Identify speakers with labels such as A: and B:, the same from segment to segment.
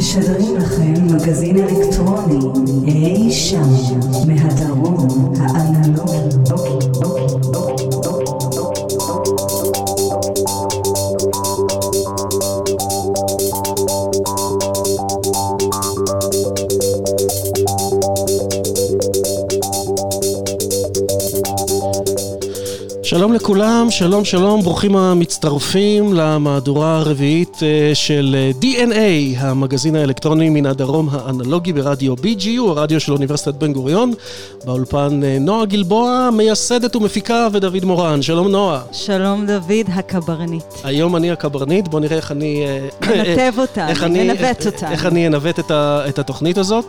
A: משדרים לכם מגזין אלקטרוני, אי שם, מהדרום האנלוגי.
B: שלום לכולם, שלום שלום, ברוכים המצטרפים למהדורה הרביעית אה, של אה, DNA, המגזין האלקטרוני מן הדרום האנלוגי ברדיו BGU, הרדיו של אוניברסיטת בן גוריון. באולפן אה, נועה גלבוע, מייסדת ומפיקה, ודוד מורן. שלום נועה.
C: שלום דוד, הקברניט.
B: היום אני הקברניט, בוא נראה איך אני...
C: ננתב אותה, ננווט אותה.
B: איך אני אנווט את התוכנית הזאת.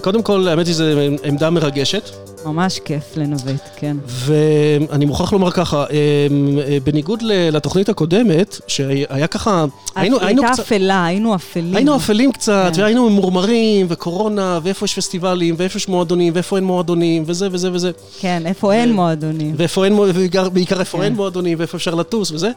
B: קודם כל, האמת היא שזו עמדה מרגשת.
C: ממש כיף לנווט, כן.
B: ואני מוכרח לומר ככה, אמ, אה, בניגוד לתוכנית הקודמת, שהיה ככה,
C: היינו, היינו קצת... הייתה אפלה, היינו אפלים.
B: היינו אפלים קצת, כן. והיינו ממורמרים, וקורונה, ואיפה יש פסטיבלים, ואיפה יש מועדונים, ואיפה אין מועדונים, וזה וזה וזה.
C: כן, איפה אין מועדונים.
B: ואיפה אין, ובעיקר איפה כן. אין מועדונים, ואיפה אפשר לטוס וזה.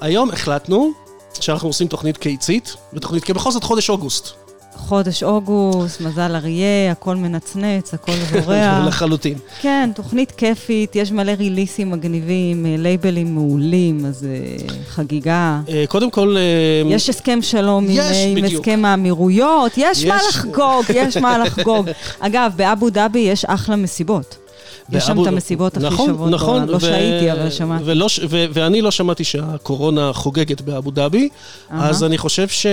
B: היום החלטנו שאנחנו עושים תוכנית קיצית, ותוכנית, כי בכל זאת חודש אוגוסט.
C: חודש אוגוסט, מזל אריה, הכל מנצנץ, הכל זורע.
B: לחלוטין.
C: כן, תוכנית כיפית, יש מלא ריליסים מגניבים, אה, לייבלים מעולים, אז uh, חגיגה.
B: Uh, קודם כל...
C: יש הסכם שלום יש, עם, עם הסכם האמירויות, יש, יש מה לחגוג, יש מה לחגוג. אגב, באבו דאבי יש אחלה מסיבות. יש שם את המסיבות הכי נכון, שוות נכון, בעולם. לא שהייתי, אבל שמעתי.
B: ואני לא שמעתי שהקורונה חוגגת באבו דאבי, אז אני חושב ש...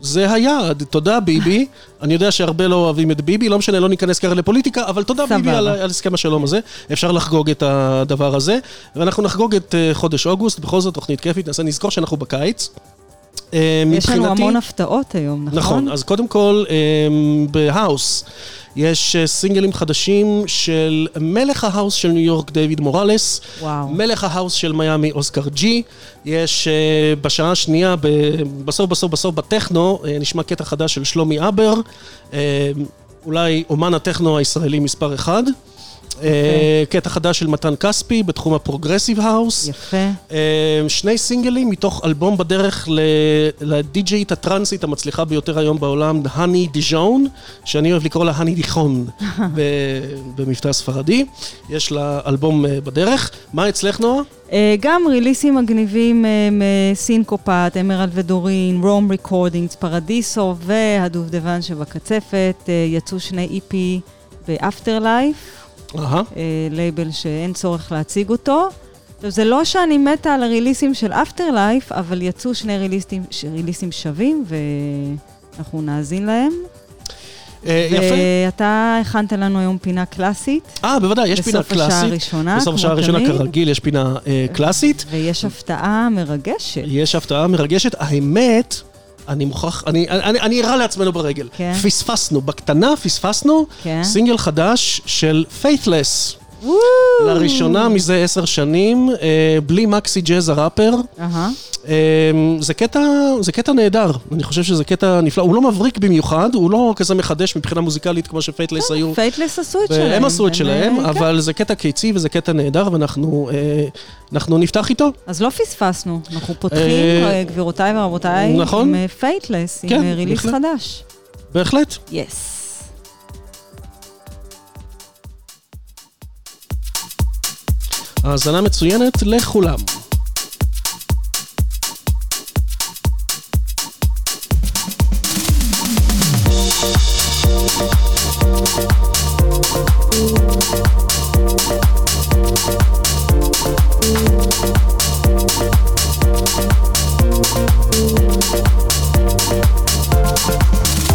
B: זה היעד, תודה ביבי. אני יודע שהרבה לא אוהבים את ביבי, לא משנה, לא ניכנס כרגע לפוליטיקה, אבל תודה ביבי על, על הסכם השלום הזה. אפשר לחגוג את הדבר הזה, ואנחנו נחגוג את uh, חודש אוגוסט, בכל זאת תוכנית כיפית, נעשה נזכור שאנחנו בקיץ.
C: Uh, יש לנו המון הפתעות היום, נכון?
B: נכון, אז קודם כל, uh, בהאוס. יש אה, סינגלים חדשים של מלך ההאוס של ניו יורק, דיוויד מוראלס. וואו. מלך ההאוס של מיאמי, אוסקר ג'י. יש אה, בשעה השנייה, בסוף בסוף בסוף בטכנו, אה, נשמע קטע חדש של שלומי אבר. אולי אומן הטכנו הישראלי מספר אחד. אה, קטע חדש של מתן כספי בתחום ה progressive house.
C: יפה. אה,
B: שני סינגלים מתוך אלבום בדרך לדי-ג'יית הטרנסית המצליחה ביותר היום בעולם, האני דיז'ון, שאני אוהב לקרוא לה האני דיכון במבטא ספרדי. יש לה אלבום אה, בדרך. מה אצלך, נועה?
C: גם ריליסים מגניבים מסינקופת, אמרלד ודורין, רום ריקורדינגס, פרדיסו והדובדבן שבקצפת. יצאו שני EP באפטר לייף. אה, לייבל שאין צורך להציג אותו. עכשיו, זה לא שאני מתה על הריליסים של אפטר לייף, אבל יצאו שני ריליסים, ריליסים שווים, ואנחנו נאזין להם.
B: אה, יפה.
C: ואתה הכנת לנו היום פינה קלאסית.
B: אה, בוודאי, יש פינה קלאסית. בסוף השעה
C: הראשונה,
B: בסוף השעה הראשונה, כרגיל, יש פינה אה, קלאסית.
C: ויש הפתעה מרגשת.
B: יש הפתעה מרגשת. האמת... אני מוכרח, אני, אני, אני אראה לעצמנו ברגל. כן. פספסנו, בקטנה פספסנו כן. סינגל חדש של Faithless. לראשונה מזה עשר שנים, אה, בלי מקסי ג'אז הראפר. אמ, זה קטע, זה קטע נהדר, אני חושב שזה קטע נפלא, הוא לא מבריק במיוחד, הוא לא כזה מחדש מבחינה מוזיקלית כמו שפייטלס היו.
C: פייטלס עשו את שלהם.
B: הם עשו את שלהם, אה, אבל זה קטע קיצי וזה קטע נהדר, ואנחנו אה, נפתח איתו.
C: אז לא פספסנו, אנחנו פותחים, גבירותיי ורבותיי, נכון? עם פייטלס, עם כן, release חדש.
B: בהחלט.
C: Yes.
B: האזנה מצוינת לכולם.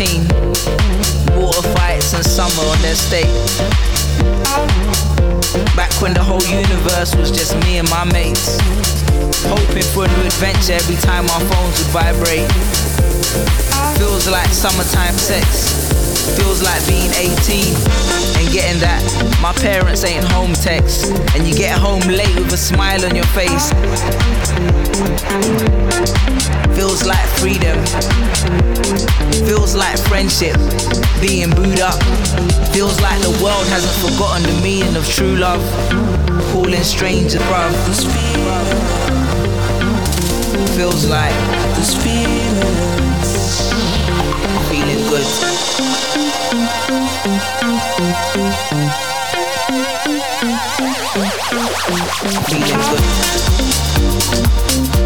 D: 13. Water fights and summer on their state. Back when the whole universe was just me and my mates. Hoping for a new adventure every time our phones would vibrate. Feels like summertime sex. Feels like being 18 and getting that my parents ain't home text. And you get home late with a smile on your face. Feels like freedom. Feels like friendship. Being booed up. Feels like the world hasn't forgotten the meaning of true love. Calling strangers, bruv. Feels like this feeling. Feeling good. Feeling good.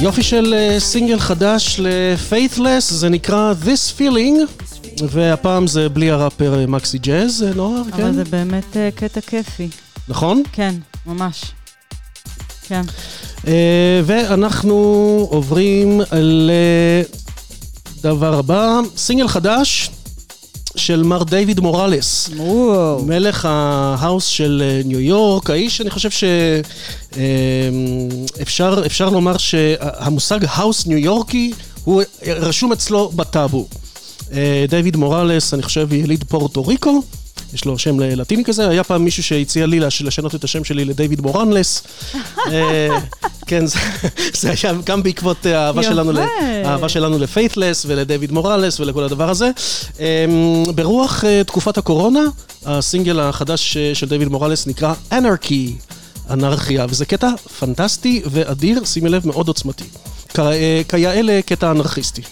B: יופי של אה, סינגל חדש ל-Faithless, זה נקרא This Feeling, והפעם זה בלי הראפר אה, מקסי ג'אז, אה, נועה,
C: כן? אבל זה באמת קטע כיפי.
B: נכון?
C: כן, ממש. כן.
B: ואנחנו עוברים לדבר הבא, סינגל חדש. של מר דיוויד מוראלס.
C: וואו.
B: מלך ההאוס של אה, ניו יורק, האיש, אני חושב שאפשר אמ, לומר שהמושג האוס ניו יורקי הוא רשום אצלו בטאבו. אה, דיוויד מוראלס, אני חושב, יליד פורטו ריקו. יש לו שם לטיני כזה, היה פעם מישהו שהציע לי לשנות את השם שלי לדיוויד מורנלס. אה, כן, זה היה גם בעקבות האהבה שלנו, האהבה שלנו לפיית'לס ולדיוויד מורלס ולכל הדבר הזה. אמ, ברוח אה, תקופת הקורונה, הסינגל החדש אה, של דיוויד מורלס נקרא Anarchy, אנרכיה, וזה קטע פנטסטי ואדיר, שימי לב, מאוד עוצמתי. כיאה לקטע אנרכיסטי.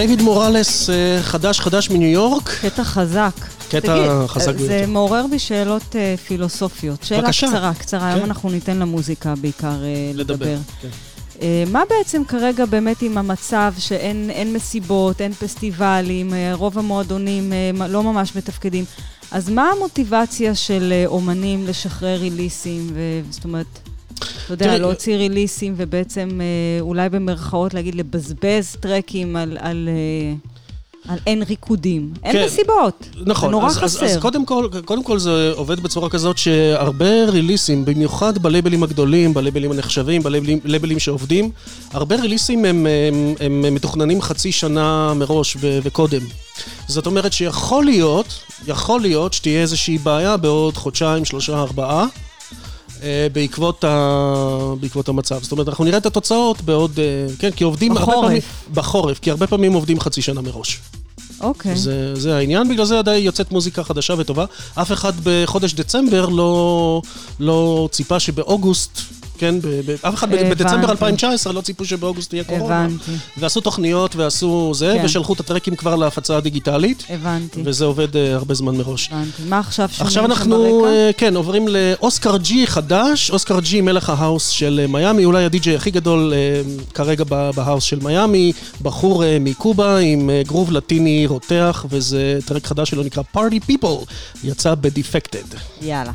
B: דיוויד מוראלס, אה, חדש חדש מניו יורק.
C: קטע חזק.
B: קטע
C: תגיד,
B: חזק ביותר.
C: זה מעורר בי שאלות uh, פילוסופיות. שאלה
B: בבקשה.
C: קצרה, קצרה.
B: כן.
C: היום אנחנו ניתן למוזיקה בעיקר uh, לדבר.
B: לדבר. כן.
C: Uh, מה בעצם כרגע באמת עם המצב שאין אין מסיבות, אין פסטיבלים, uh, רוב המועדונים uh, לא ממש מתפקדים? אז מה המוטיבציה של אומנים לשחרר ריליסים, ו- זאת אומרת, אתה יודע, להוציא ריליסים ובעצם uh, אולי במרכאות להגיד לבזבז טרקים על... על uh, על אין ריקודים. אין
B: כן.
C: מסיבות.
B: נכון,
C: זה נורא
B: אז, אז,
C: חסר.
B: אז קודם, כל, קודם כל זה עובד בצורה כזאת שהרבה ריליסים, במיוחד בלייבלים הגדולים, בלייבלים הנחשבים, בלייבלים לייבלים שעובדים, הרבה ריליסים הם, הם, הם, הם מתוכננים חצי שנה מראש ו, וקודם. זאת אומרת שיכול להיות, יכול להיות שתהיה איזושהי בעיה בעוד חודשיים, שלושה, ארבעה. אה, בעקבות, ה... בעקבות המצב. זאת אומרת, אנחנו נראה את התוצאות בעוד... אה, כן, כי עובדים הרבה
C: בחורף.
B: פעמים... בחורף. כי הרבה פעמים עובדים חצי שנה מראש.
C: אוקיי.
B: זה, זה העניין, בגלל זה עדיין יוצאת מוזיקה חדשה וטובה. אף אחד בחודש דצמבר לא, לא ציפה שבאוגוסט, כן, אף אחד
C: הבנתי.
B: בדצמבר 2019 לא ציפו שבאוגוסט תהיה קורונה.
C: הבנתי,
B: ועשו תוכניות ועשו זה,
C: כן.
B: ושלחו את הטרקים כבר להפצה הדיגיטלית,
C: הבנתי,
B: וזה עובד uh, הרבה זמן מראש.
C: הבנתי. מה עכשיו שומעים
B: עכשיו אנחנו? אה, כן, עוברים לאוסקר ג'י חדש, אוסקר ג'י מלך ההאוס של אה, מיאמי, אולי הדי-ג'יי הכי גדול אה, כרגע בהאוס של מיאמי, בחור אה, מקובה עם אה, גרוב לטיני רותח, וזה טרק חדש שלו נקרא Party People, יצא ב-Defected.
C: יאללה.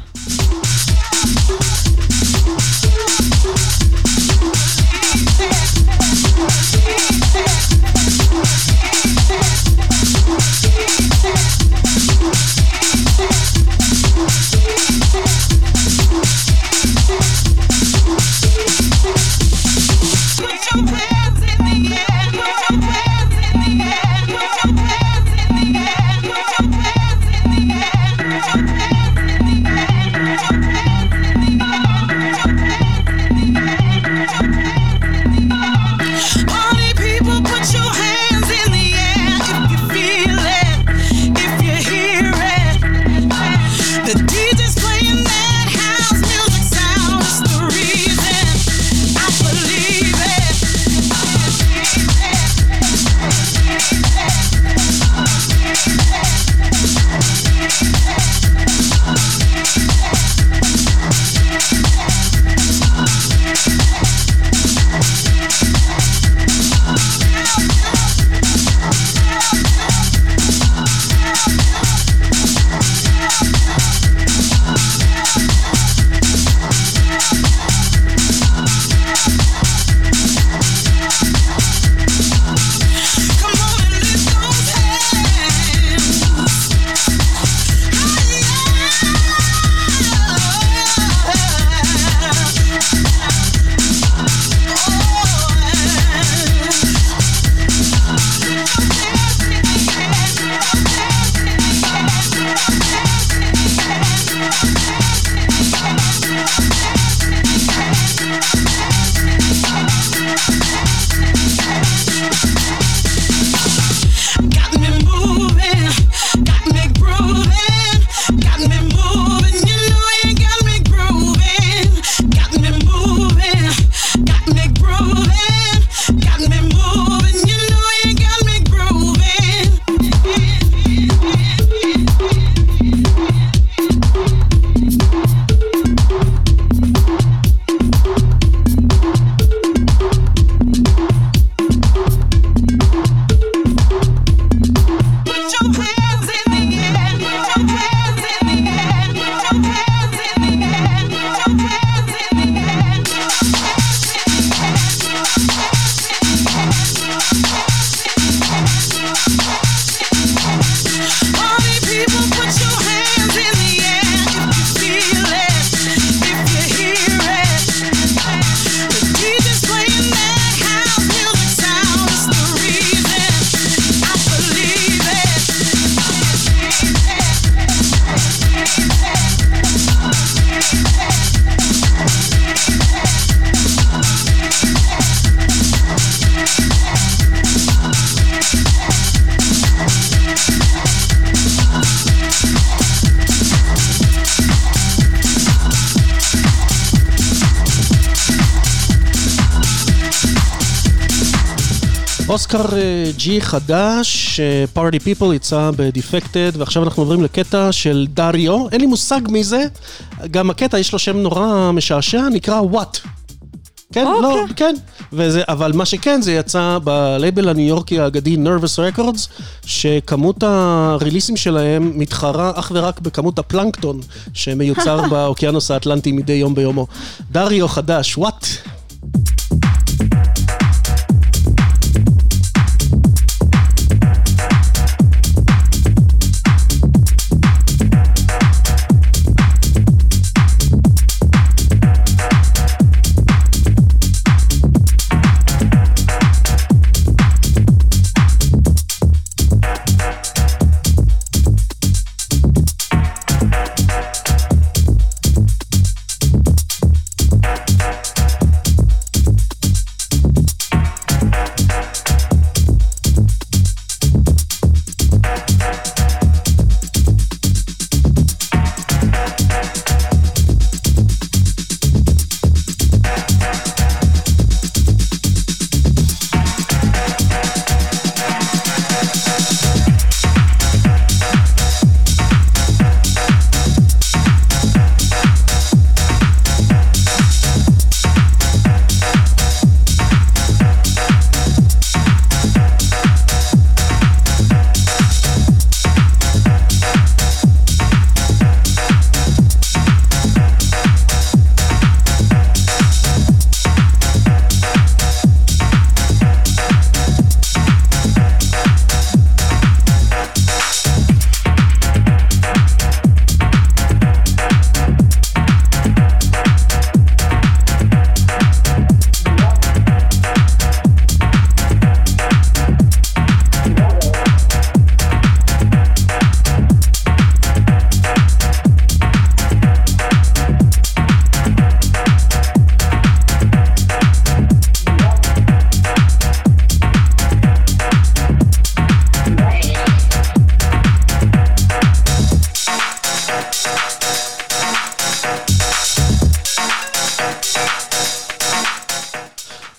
B: ג'י חדש, פארטי פיפול יצא בדיפקטד, ועכשיו אנחנו עוברים לקטע של דריו, אין לי מושג מי זה, גם הקטע יש לו שם נורא משעשע, נקרא וואט. כן,
C: אוקיי.
B: לא, כן. וזה, אבל מה שכן, זה יצא בלייבל הניו יורקי האגדי Nervous Records, שכמות הריליסים שלהם מתחרה אך ורק בכמות הפלנקטון שמיוצר באוקיינוס האטלנטי מדי יום ביומו. דריו חדש, וואט?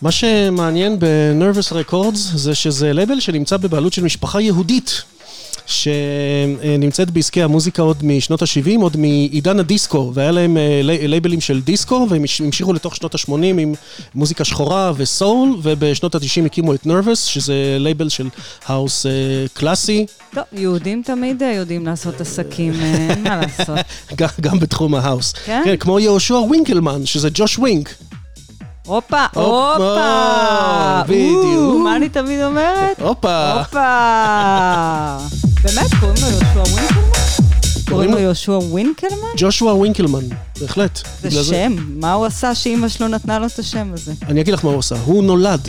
B: מה שמעניין ב-Nervous Records זה שזה לייבל שנמצא בבעלות של משפחה יהודית. שנמצאת בעסקי המוזיקה עוד משנות ה-70, עוד מעידן הדיסקו, והיה להם אה, לייבלים של דיסקו, והם המשיכו לתוך שנות ה-80 עם מוזיקה שחורה וסול, ובשנות ה-90 הקימו את Nervous, שזה לייבל של האוס אה, קלאסי.
C: טוב, יהודים תמיד אה, יודעים לעשות עסקים, אין מה לעשות.
B: גם, בתחום ההאוס.
C: כן?
B: כן, כמו יהושע ווינקלמן, שזה ג'וש ווינק.
C: הופה,
B: הופה. בדיוק.
C: מה אני תמיד אומרת?
B: הופה.
C: הופה. באמת, קוראים לו יהושע ווינקלמן? קוראים לו יהושע ווינקלמן?
B: ג'ושוע ווינקלמן, בהחלט.
C: זה שם, מה הוא עשה שאימא שלו נתנה לו את השם הזה?
B: אני אגיד לך מה הוא עשה, הוא נולד.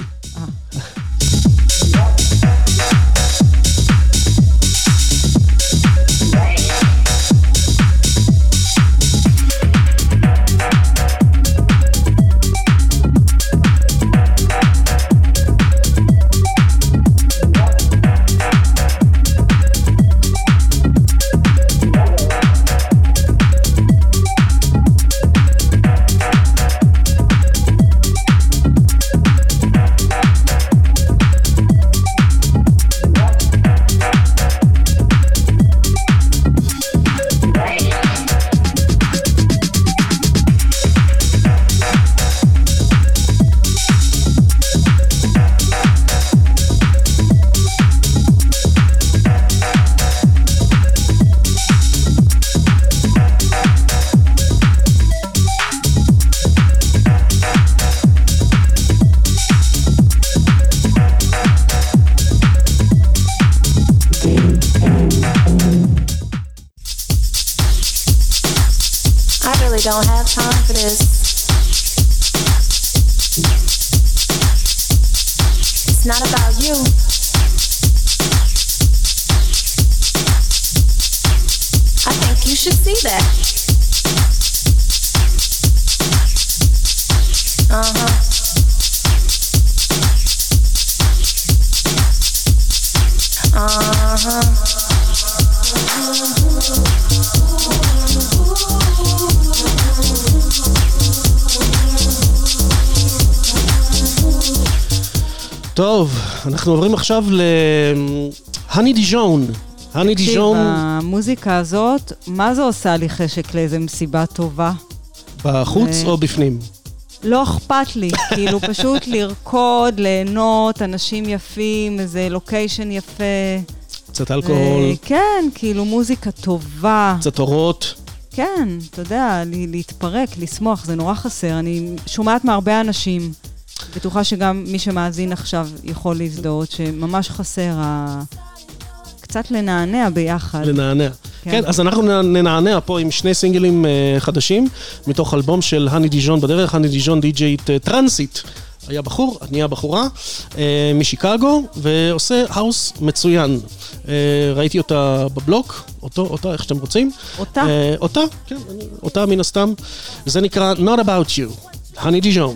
E: Don't have time for this. It's not about you. I think you should see that. Uh huh. Uh huh. טוב, אנחנו עוברים עכשיו להני דיז'ון. הני
C: תקשיב,
E: דיז'ון
C: המוזיקה הזאת, מה זה עושה לי חשק לאיזה מסיבה טובה?
E: בחוץ
C: ו-
E: או בפנים?
C: לא אכפת לי, כאילו פשוט לרקוד, ליהנות, אנשים יפים, איזה לוקיישן יפה.
E: קצת אלכוהול,
C: ו- כן, כאילו מוזיקה טובה.
E: קצת אורות.
C: כן, אתה יודע, להתפרק, לשמוח, זה נורא חסר. אני שומעת מהרבה אנשים, בטוחה שגם מי שמאזין עכשיו יכול להזדהות, שממש חסר ה... קצת לנענע ביחד.
E: לנענע.
C: כן.
E: כן, אז אנחנו ננענע פה עם שני סינגלים אה, חדשים, מתוך אלבום של הני דיז'ון בדרך, הני דיז'ון די-ג'יית אה, טרנסיט. היה בחור, נהיה בחורה, אה, משיקגו, ועושה האוס מצוין. אה, ראיתי אותה בבלוק, אותו, אותה, איך שאתם רוצים.
C: אותה?
E: אה, אותה, כן, אותה מן הסתם. זה נקרא Not About You, הני דיז'ון.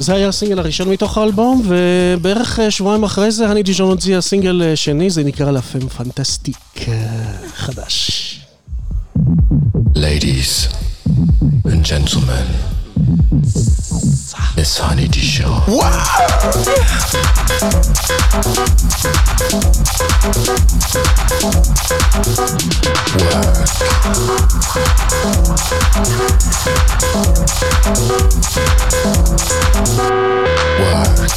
E: זה היה הסינגל הראשון מתוך האלבום, ובערך אה, שבועיים אחרי זה הני דיז'ון הוציע סינגל אה, שני, זה נקרא לה פם פנטסטיק אה, חדש.
F: Ladies and gentlemen, The Sunny D Show. Wow! Work. Work.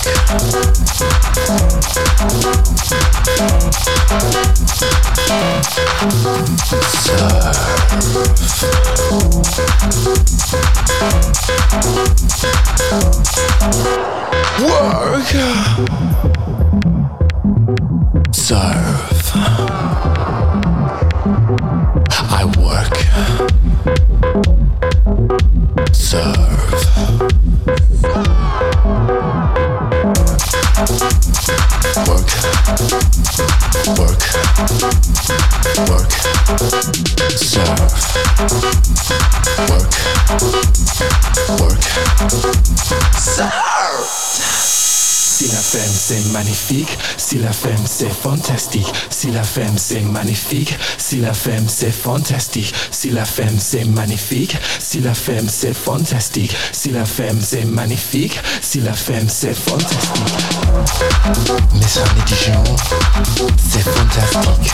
F: Serve. I work. Serve. Work, work, work, surf, work work, Sir. Work. Serve. femme c'est magnifique, si la femme c'est fantastique, si la femme c'est magnifique, si la femme c'est fantastique, si la femme c'est magnifique, si la femme c'est fantastique, si la femme c'est magnifique, si la femme c'est fantastique. Miss Honey Dijon, c'est fantastique.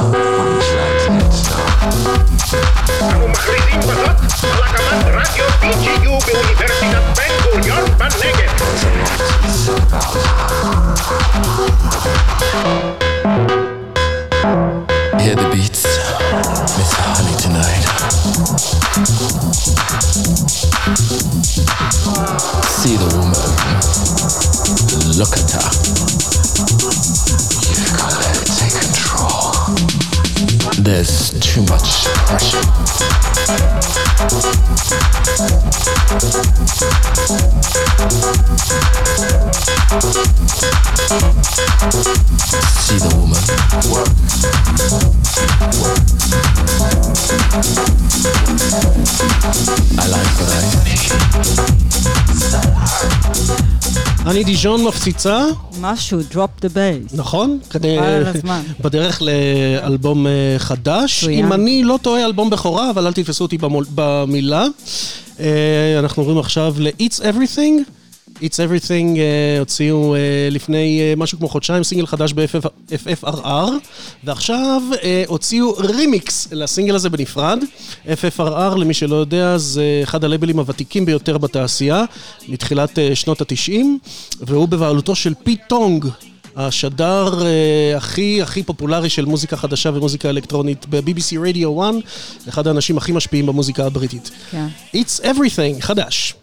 F: See the woman, look at her.
B: אני דיז'ון מפציצה,
C: משהו, drop the bass.
B: נכון? כדי-. בדרך לאלבום אה, חדש. אם אני לא טועה, אלבום בכורה, אבל אל תתפסו אותי במילה. אה, אנחנו עוברים עכשיו ל-It's Everything. It's Everything אה, הוציאו אה, לפני אה, משהו כמו חודשיים סינגל חדש ב-FFRR, ועכשיו אה, הוציאו רימיקס לסינגל הזה בנפרד. FFRR, למי שלא יודע, זה אחד הלייבלים הוותיקים ביותר בתעשייה, מתחילת אה, שנות ה-90, והוא בבעלותו של פי טונג. השדר אה, הכי הכי פופולרי של מוזיקה חדשה ומוזיקה אלקטרונית ב-BBC Radio 1, אחד האנשים הכי משפיעים במוזיקה הבריטית.
C: כן.
B: It's Everything, חדש.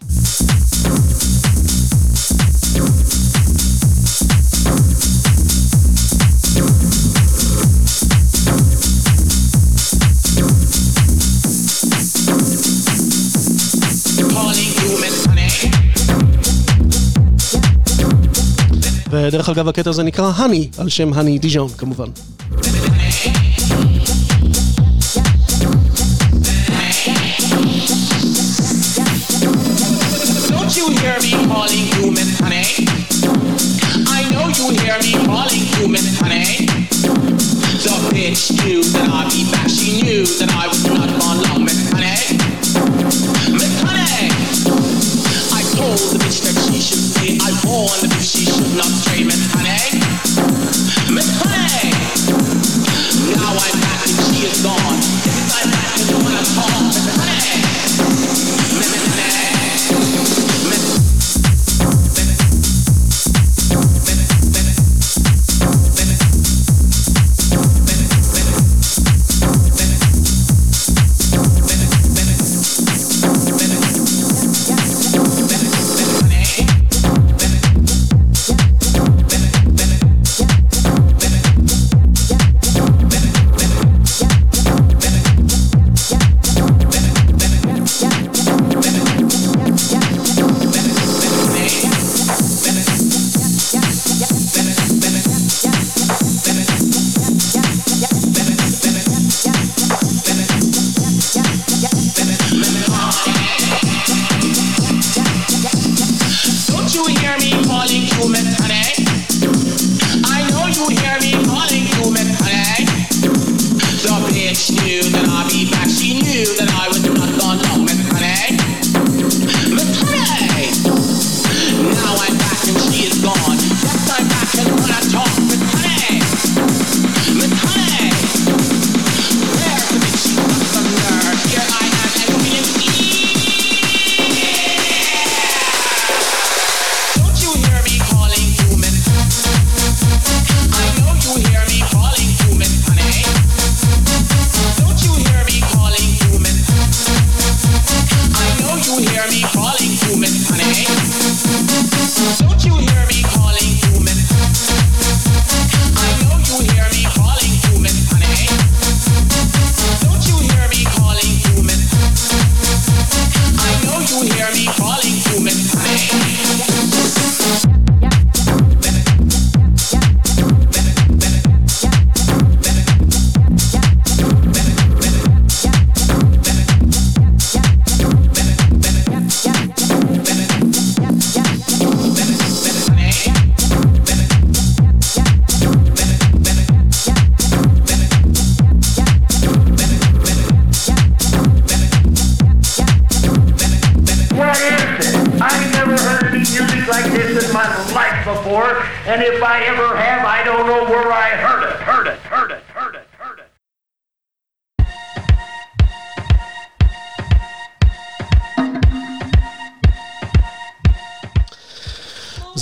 B: ודרך אגב, הקטע הזה נקרא האני, על שם האני דיז'ון כמובן.
G: Don't you hear me calling you Miss Honey? I know you hear me calling you Miss Honey. The bitch knew that I'd be back. She knew that I was not gone long, Miss Honey. Miss Honey. I told the bitch I she should not stray, Miss Honey.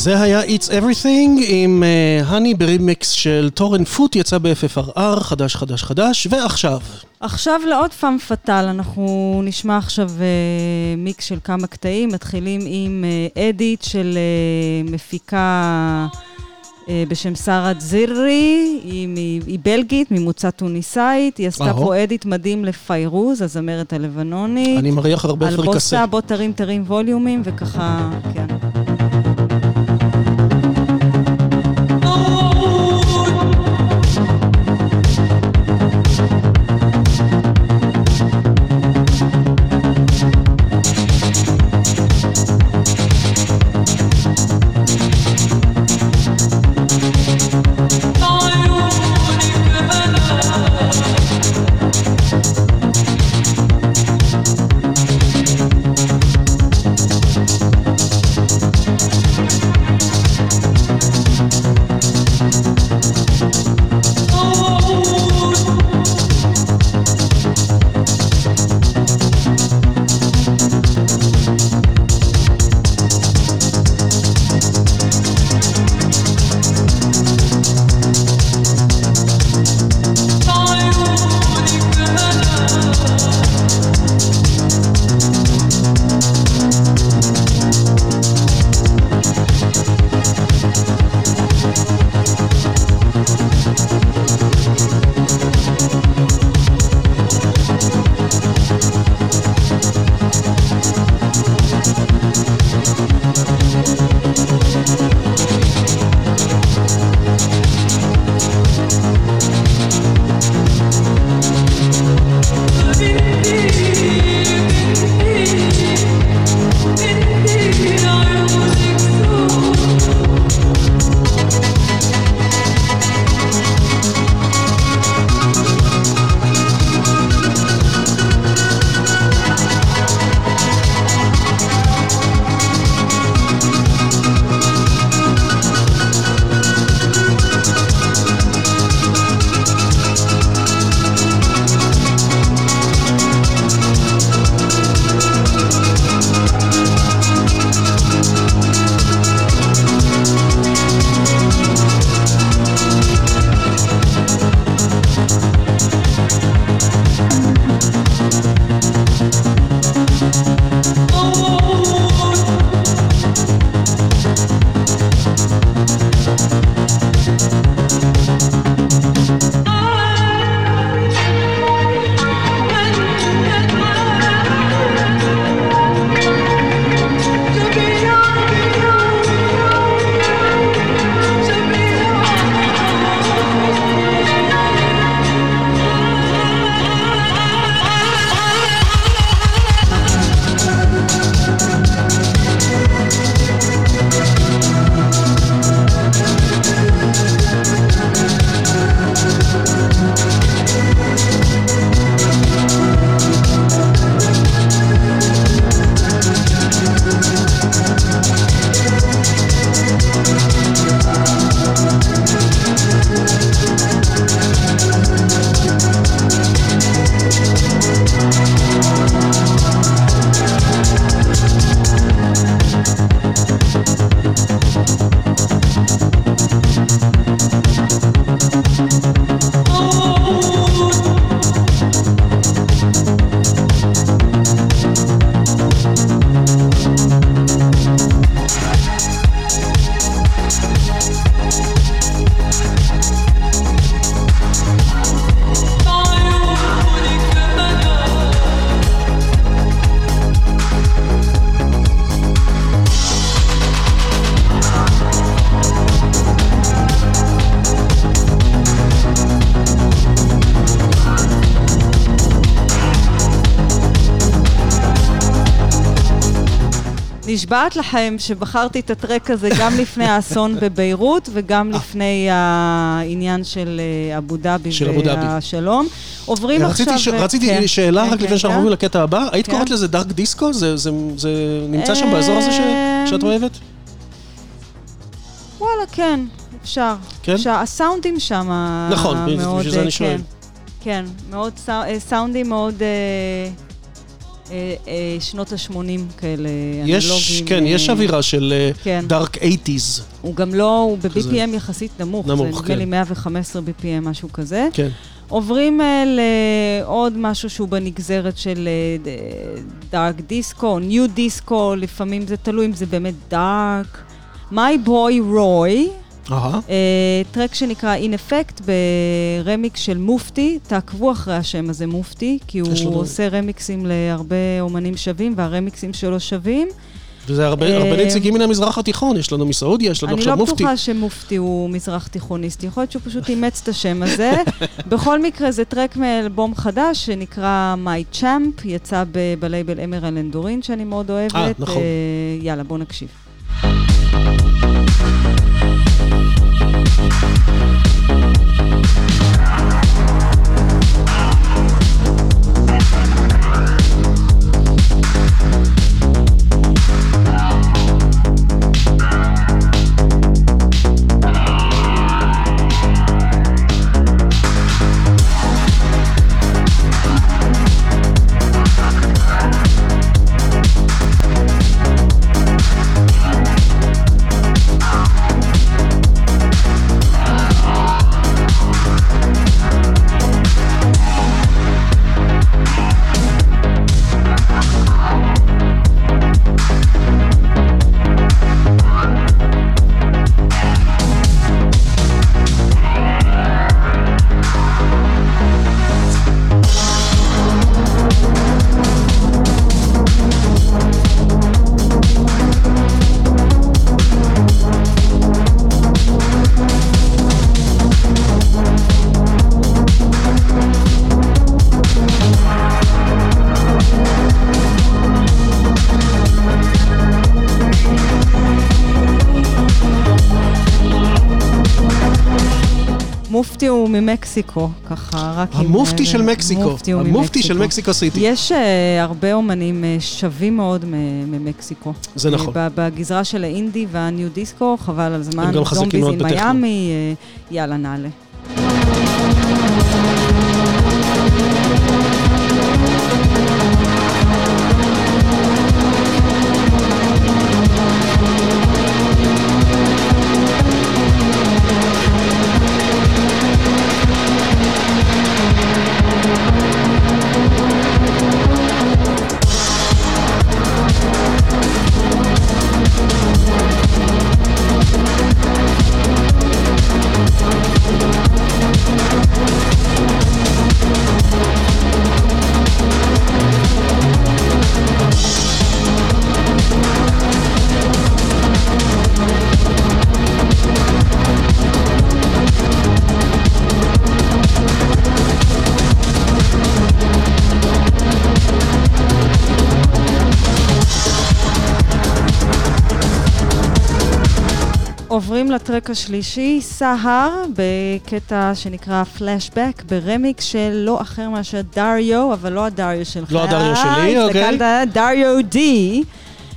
B: זה היה It's Everything עם האני ברימיקס של טורן פוט, יצא ב-FFRR, חדש חדש חדש, ועכשיו.
C: עכשיו לעוד פעם פטאל, אנחנו נשמע עכשיו אה, מיקס של כמה קטעים, מתחילים עם אה, edit של אה, מפיקה אה, בשם שרה זירי, היא, מ- היא בלגית, ממוצא טוניסאית, היא עשתה. פה edit מדהים לפיירוז, הזמרת הלבנונית.
B: אני מריח הרבה
C: על
B: פריקסה.
C: בוסה, בוא תרים תרים ווליומים, וככה, כן. נשבעת לכם שבחרתי את הטרק הזה גם לפני האסון בביירות וגם לפני העניין של אה, אבו דאבי
B: של אבו דאבי.
C: והשלום. עוברים
B: רציתי
C: עכשיו...
B: ש- רציתי
C: כן,
B: שאלה
C: כן,
B: רק לפני
C: כן,
B: שאנחנו. עוברים לקטע הבא. היית. קוראת לזה דארק דיסקו? זה- זה זה נמצא שם באזור הזה ש-
C: אה,
B: שאת אוהבת?
C: וואלה, כן, אפשר.
B: כן?
C: אפשר. הסאונדים שם
B: נכון,
C: מאוד...
B: בשביל זה אני
C: אה,
B: שואל.
C: כן, מאוד סאו- אה, סאונדים מאוד אה, אה, אה, שנות ה-80 כאלה,
B: יש. כן,
C: אה,
B: יש אווירה של
C: כן.
B: דארק 80's.
C: הוא גם לא, הוא. ב-BPM יחסית נמוך.
B: נמוך,
C: זה נדמה
B: כן.
C: לי 115 BPM, משהו כזה.
B: כן.
C: עוברים אה, לעוד משהו שהוא בנגזרת של דארק דיסקו, ניו דיסקו, לפעמים זה תלוי אם זה באמת דארק. My Boy Roy, אה, טרק שנקרא In Effect ברמיקס של מופתי, תעקבו אחרי השם הזה מופתי, כי הוא עושה רמיקסים להרבה אומנים שווים, והרמיקסים שלו שווים.
B: וזה הרבה
C: אה,
B: הרבה נציגים מן המזרח התיכון, יש לנו מסעודיה, יש לנו
C: אני
B: עכשיו
C: לא
B: מופתי.
C: בטוחה שמופתי הוא מזרח תיכוניסט, יכול להיות שהוא פשוט אימץ את השם הזה. בכל מקרה, זה טרק מאלבום חדש שנקרא My Champ, יצא בלייבל אמרל אנדורין, שאני מאוד אוהבת.
B: אה, נכון.
C: אה, יאללה, בואו נקשיב. מופתי הוא ממקסיקו, ככה, רק עם...
B: המופתי
C: אה,
B: של מקסיקו.
C: מופתי הוא
B: המופתי של. מקסיקו סיטי.
C: יש אה, הרבה אומנים אה, שווים מאוד ממקסיקו.
B: זה נכון.
C: ב- בגזרה של האינדי והניו דיסקו, חבל על זמן. זומביז
B: בטכנו.
C: מיאמי, אה, יאללה, נעלה. לטרק השלישי, סהר, בקטע שנקרא פלשבק, ברמיקס של לא אחר מאשר דריו, אבל לא הדריו שלך.
B: לא הדריו שלי, אוקיי.
C: דריו די.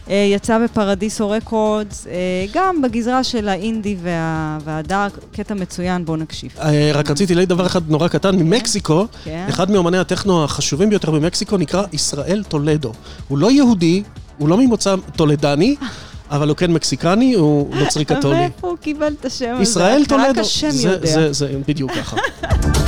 C: אה, יצא בפרדיסו רקורדס, אה, גם בגזרה של האינדי וה- והדארק, קטע מצוין, בואו נקשיב.
B: אה, רק רציתי להגיד דבר אחד נורא קטן, ממקסיקו,
C: כן.
B: אחד מאמני הטכנו החשובים ביותר במקסיקו נקרא ישראל טולדו. הוא לא יהודי, הוא לא ממוצא טולדני, אבל הוא כן מקסיקני, הוא נוצרי קתולי.
C: מאיפה הוא קיבל את השם הזה?
B: ישראל
C: רק
B: טולדו,
C: השם יודע.
B: זה בדיוק ככה.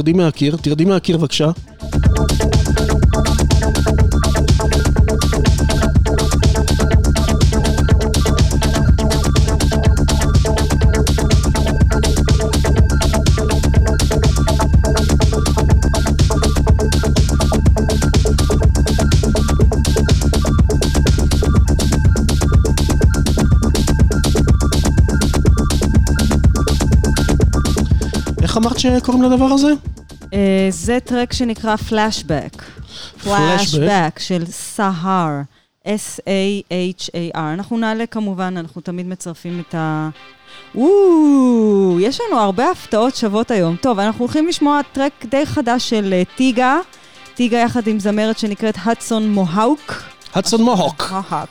B: תרדי מהקיר, תרדי מהקיר בבקשה. שקוראים לדבר הזה?
C: אה, זה טרק שנקרא פלאשבק. פלאשבק של סהר, S-A-H-A-R. אנחנו נעלה כמובן, אנחנו תמיד מצרפים את ה... וואו, יש לנו הרבה הפתעות שוות היום. טוב, אנחנו הולכים לשמוע טרק די חדש של אה, טיגה. טיגה יחד עם זמרת שנקראת הדסון מוהאוק.
B: הדסון מוהוק.
C: מוהאוק.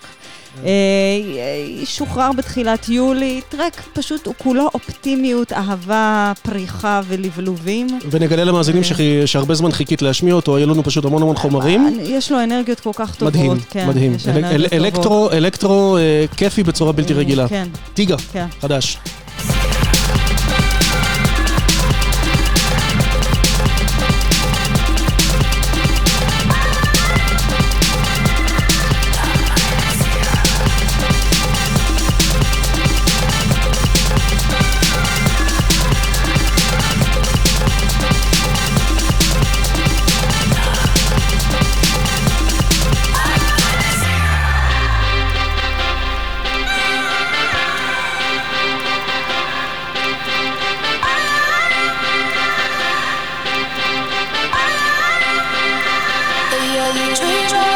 C: אה, אה, שוחרר בתחילת יולי, טרק פשוט הוא כולו אופטימיות, אהבה, פריחה ולבלובים.
B: ונגלה למאזינים שחי- שהרבה זמן חיכית להשמיע אותו, היו לנו פשוט המון המון חומרים.
C: יש לו אנרגיות כל כך טובות.
B: מדהים,
C: כן,
B: מדהים. אלקטרו, אלקטרו אה, כיפי בצורה בלתי רגילה.
C: כן.
B: טיגה,
C: כן.
B: חדש.
C: 追逐。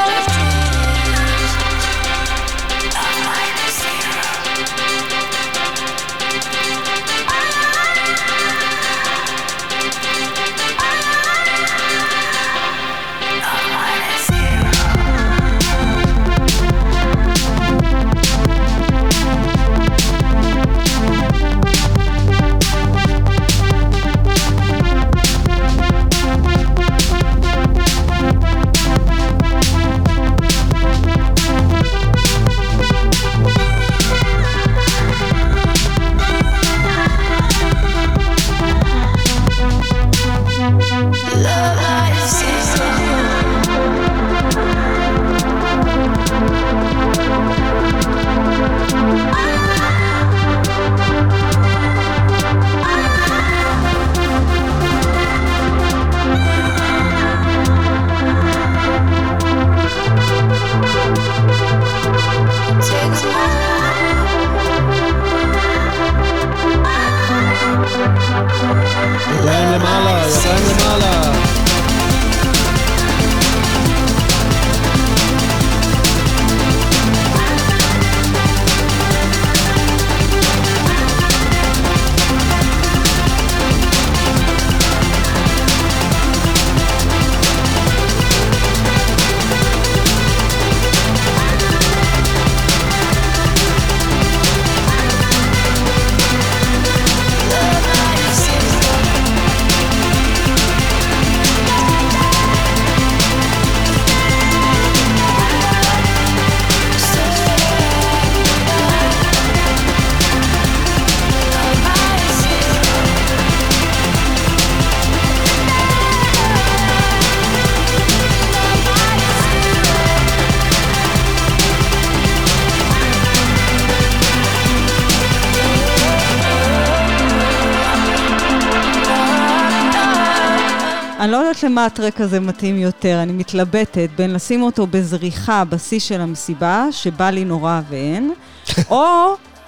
C: למה ה track הזה מתאים יותר, אני מתלבטת בין לשים אותו בזריחה בשיא של המסיבה, שבא לי נורא ואין, או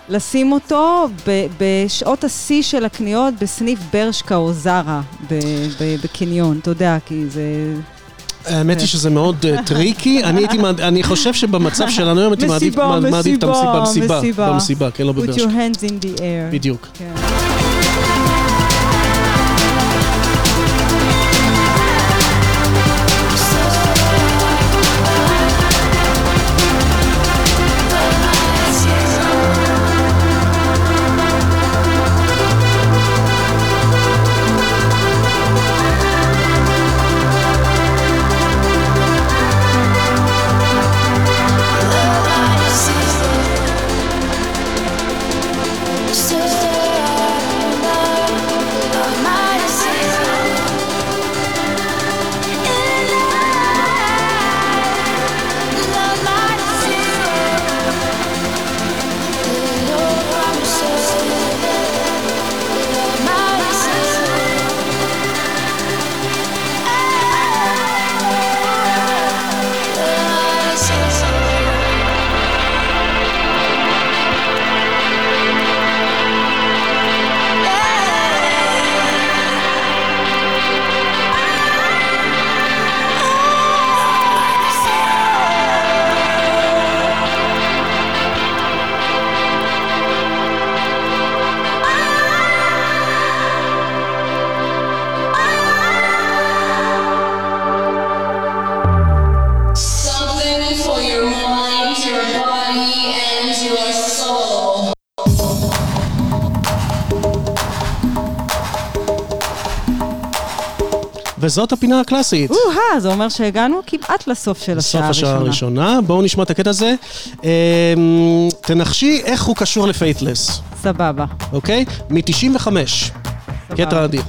C: לשים אותו ב- בשעות השיא של הקניות בסניף ברשקה או זרה ב- ב- בקניון, אתה יודע, כי זה...
B: האמת היא שזה מאוד אה, tricky, אני הייתי, אני חושב שבמצב שלנו היום הייתי מעדיף את המסיבה,
C: מסיבה,
B: במסיבה, במסיבה, כן, לא
C: Put your hands in the air.
B: בדיוק.
C: כן.
B: וזאת הפינה הקלאסית.
C: או-הא, זה אומר שהגענו כמעט לסוף של השעה
B: השעה
C: הראשונה.
B: הראשונה. בואו נשמע את הקטע הזה. אמ, תנחשי איך הוא קשור לפייטלס,
C: סבבה.
B: אוקיי? מ-95. קטע אדיר.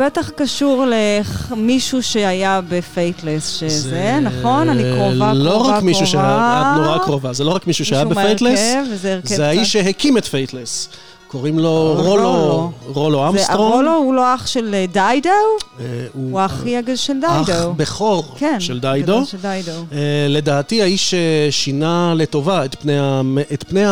C: בטח קשור למישהו שהיה ב-Faithless, שזה, נכון? אני קרובה, קרובה,
B: לא
C: קרובה.
B: רק מישהו שהיה, את נורא קרובה, זה לא רק מישהו שהיה
C: ב-Faithless,
B: זה האיש שהקים את Faithless. קוראים לו רולו, רולו
C: זה
B: אמסטרונג.
C: הרולו הוא לא אח של אה, דיידו?
B: אה,
C: הוא אח יגל של
B: אח
C: דיידו.
B: בכור
C: כן,
B: של דיידו. אה, לדעתי האיש אה, שינה לטובה את פני,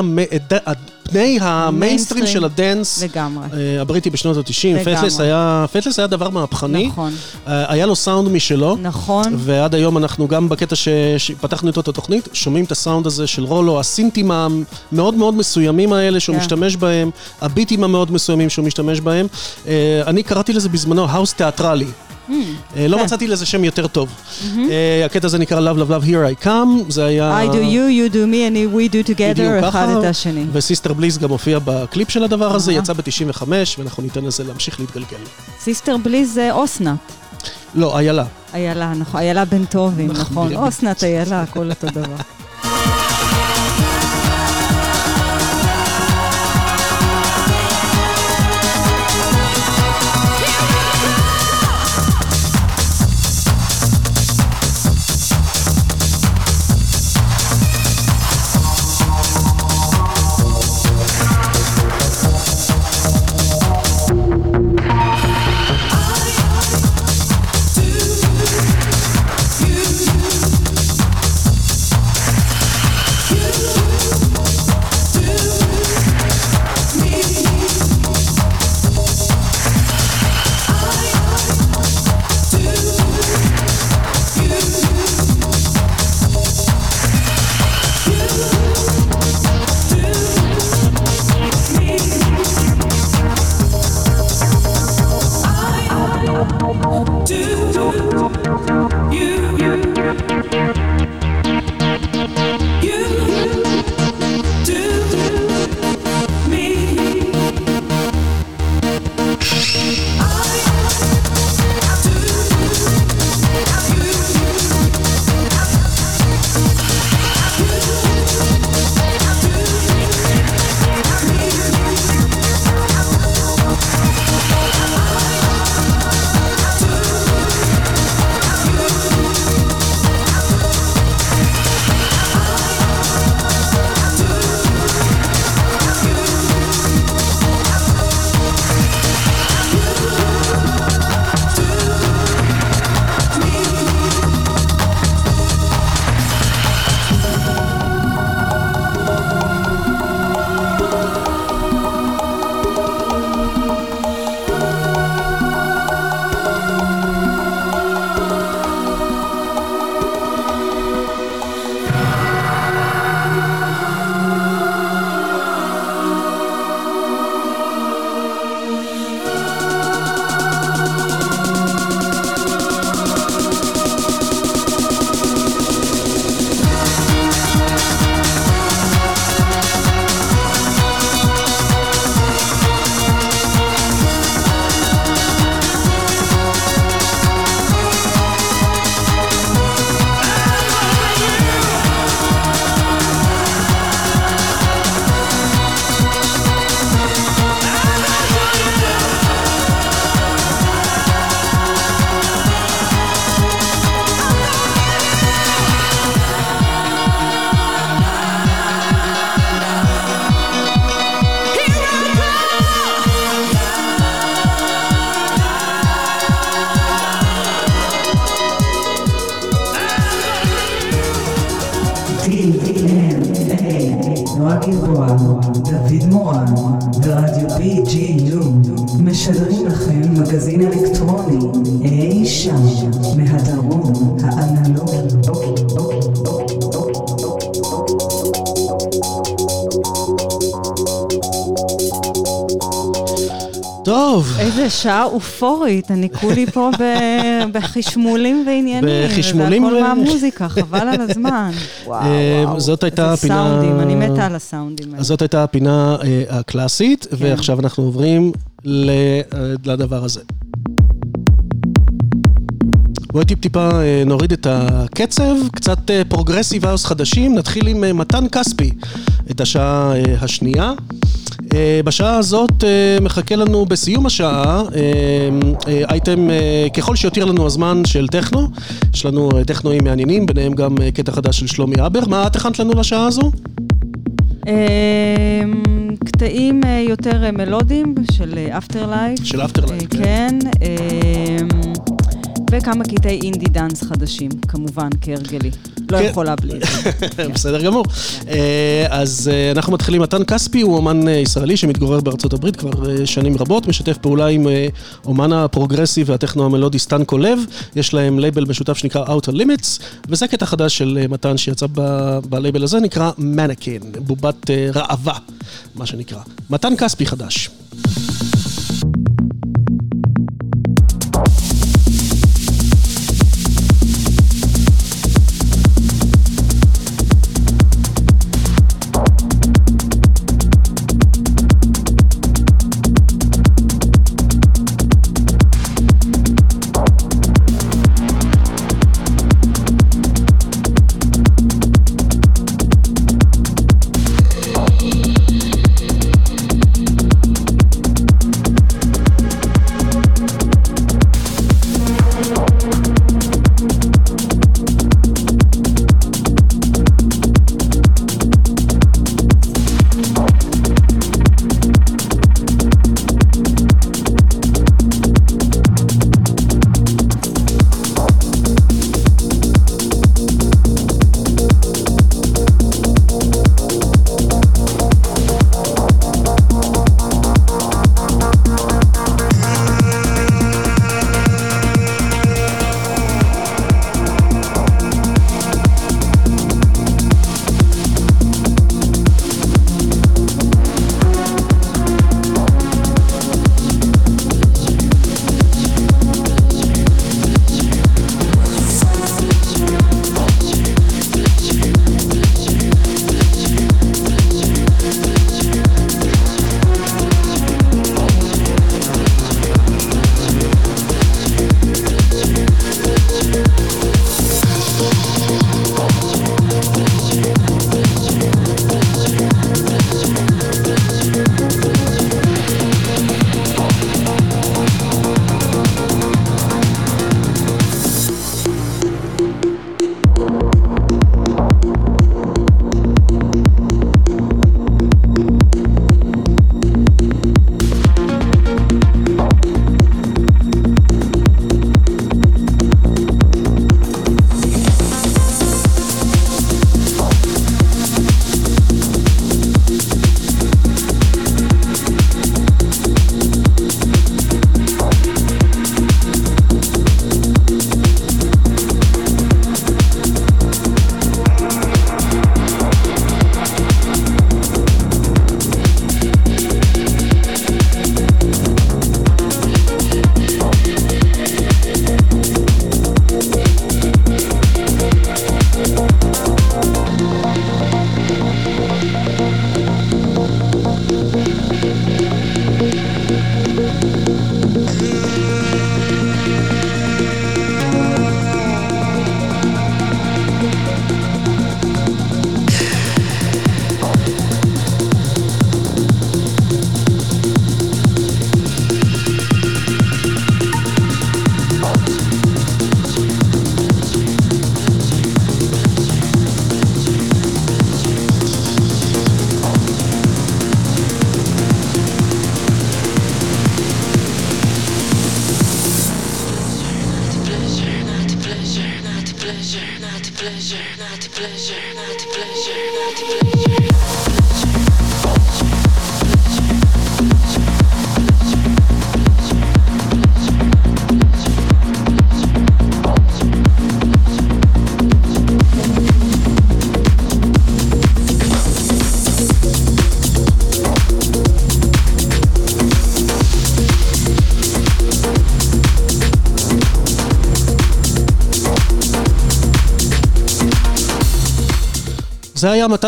B: פני, המיינסטרים
C: מיינסטרים.
B: של הדנס
C: לגמרי.
B: אה, הבריטי בשנות ה-90.
C: לגמרי.
B: Faithless היה, Faithless היה דבר מהפכני.
C: נכון.
B: אה, היה לו סאונד משלו.
C: נכון.
B: ועד היום אנחנו גם בקטע שפתחנו איתו את התוכנית, שומעים את הסאונד הזה של רולו, הסינטים המאוד מאוד מסוימים האלה שהוא
C: כן.
B: משתמש בהם, הביטים המאוד מסוימים שהוא משתמש בהם. אה, אני קראתי לזה בזמנו האוס תיאטרלי. אה, לא
C: כן.
B: מצאתי לזה שם יותר טוב. אה, הקטע הזה נקרא Love Love Love Here I Come, זה היה...
C: I do you, you do me, and we do together,
B: ככה,
C: אחד את השני.
B: וסיסטר בליס גם הופיע בקליפ של הדבר הזה,
C: אהה.
B: יצא ב-95, ואנחנו ניתן לזה להמשיך להתגלגל.
C: סיסטר בליז זה אסנת.
B: לא, איילה.
C: איילה, נכון, איילה בן טובים, נכון.
B: בדיוק.
C: אסנת, איילה, הכל אותו דבר.
B: טוב.
C: איזה שעה אופורית, אני כולי פה בחשמולים ועניינים.
B: בחשמולים
C: וזה
B: ו-
C: הכל מהמוזיקה, חבל על הזמן. וואו,
B: אה,
C: וואו.
B: זאת הייתה
C: איזה
B: הפינה...
C: סאונדים, אני מתה על הסאונדים האלה.
B: זאת הייתה הפינה אה, הקלאסית,
C: כן.
B: ועכשיו אנחנו עוברים ל- אה, לדבר הזה. בואי טיפ-טיפה נוריד את הקצב, קצת פרוגרסיב האוס חדשים, נתחיל עם מתן כספי, את השעה השנייה. אה, בשעה הזאת אה, מחכה לנו בסיום השעה אה, אייטם, ככל שיותיר לנו הזמן של טכנו, יש לנו טכנואים מעניינים, ביניהם גם קטע חדש של שלומי אבר. מה את הכנת לנו לשעה הזו?
C: אמ, קטעים יותר מלודיים של אפטר לייף.
B: של Afterlife, כן.
C: כן. אמ, וכמה קטעי אינדי דאנס חדשים, כמובן, כהרגלי. לא
B: כן.
C: יכולה בלי זה.
B: בסדר גמור. אה, אז אה, אנחנו מתחילים, מתן כספי הוא אומן אה, ישראלי שמתגורר בארצות הברית כבר שנים רבות, משתף פעולה עם אומן הפרוגרסיב והטכנו המלודי סטן קולב, יש להם לייבל משותף שנקרא Outer Limits, וזה קטע חדש של מתן שיצא ב- בלייבל הזה, נקרא Mannequin, בובת ראווה, מה שנקרא. מתן כספי חדש.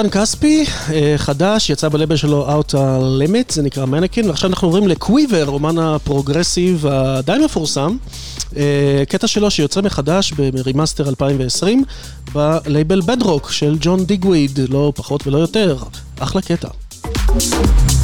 B: מתן כספי, אה, חדש, יצא בלייבל שלו Outer Limits, זה נקרא Mannequin, ועכשיו אנחנו עוברים לקוויבר, אומן הפרוגרסיב הדי מפורסם. אה, קטע שלו שיוצא מחדש ב-remaster 2020 בלייבל Bedrock של ג'ון דיגוויד, לא פחות ולא יותר. אחלה קטע.
E: Thank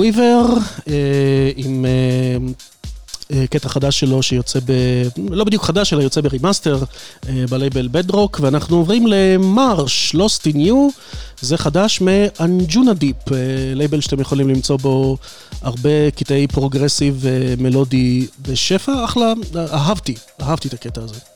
B: היה אה, עם אה, אה, קטע חדש שלו שיוצא ב... לא בדיוק חדש, אלא יוצא ב-remaster בלייבל Bedrock, ואנחנו עוברים למרש, Lost in You, זה חדש מ-Anjunadeep, לייבל שאתם יכולים למצוא בו הרבה קטעי פרוגרסיב ומלודי בשפע, אחלה, אהבתי, אהבתי את הקטע הזה.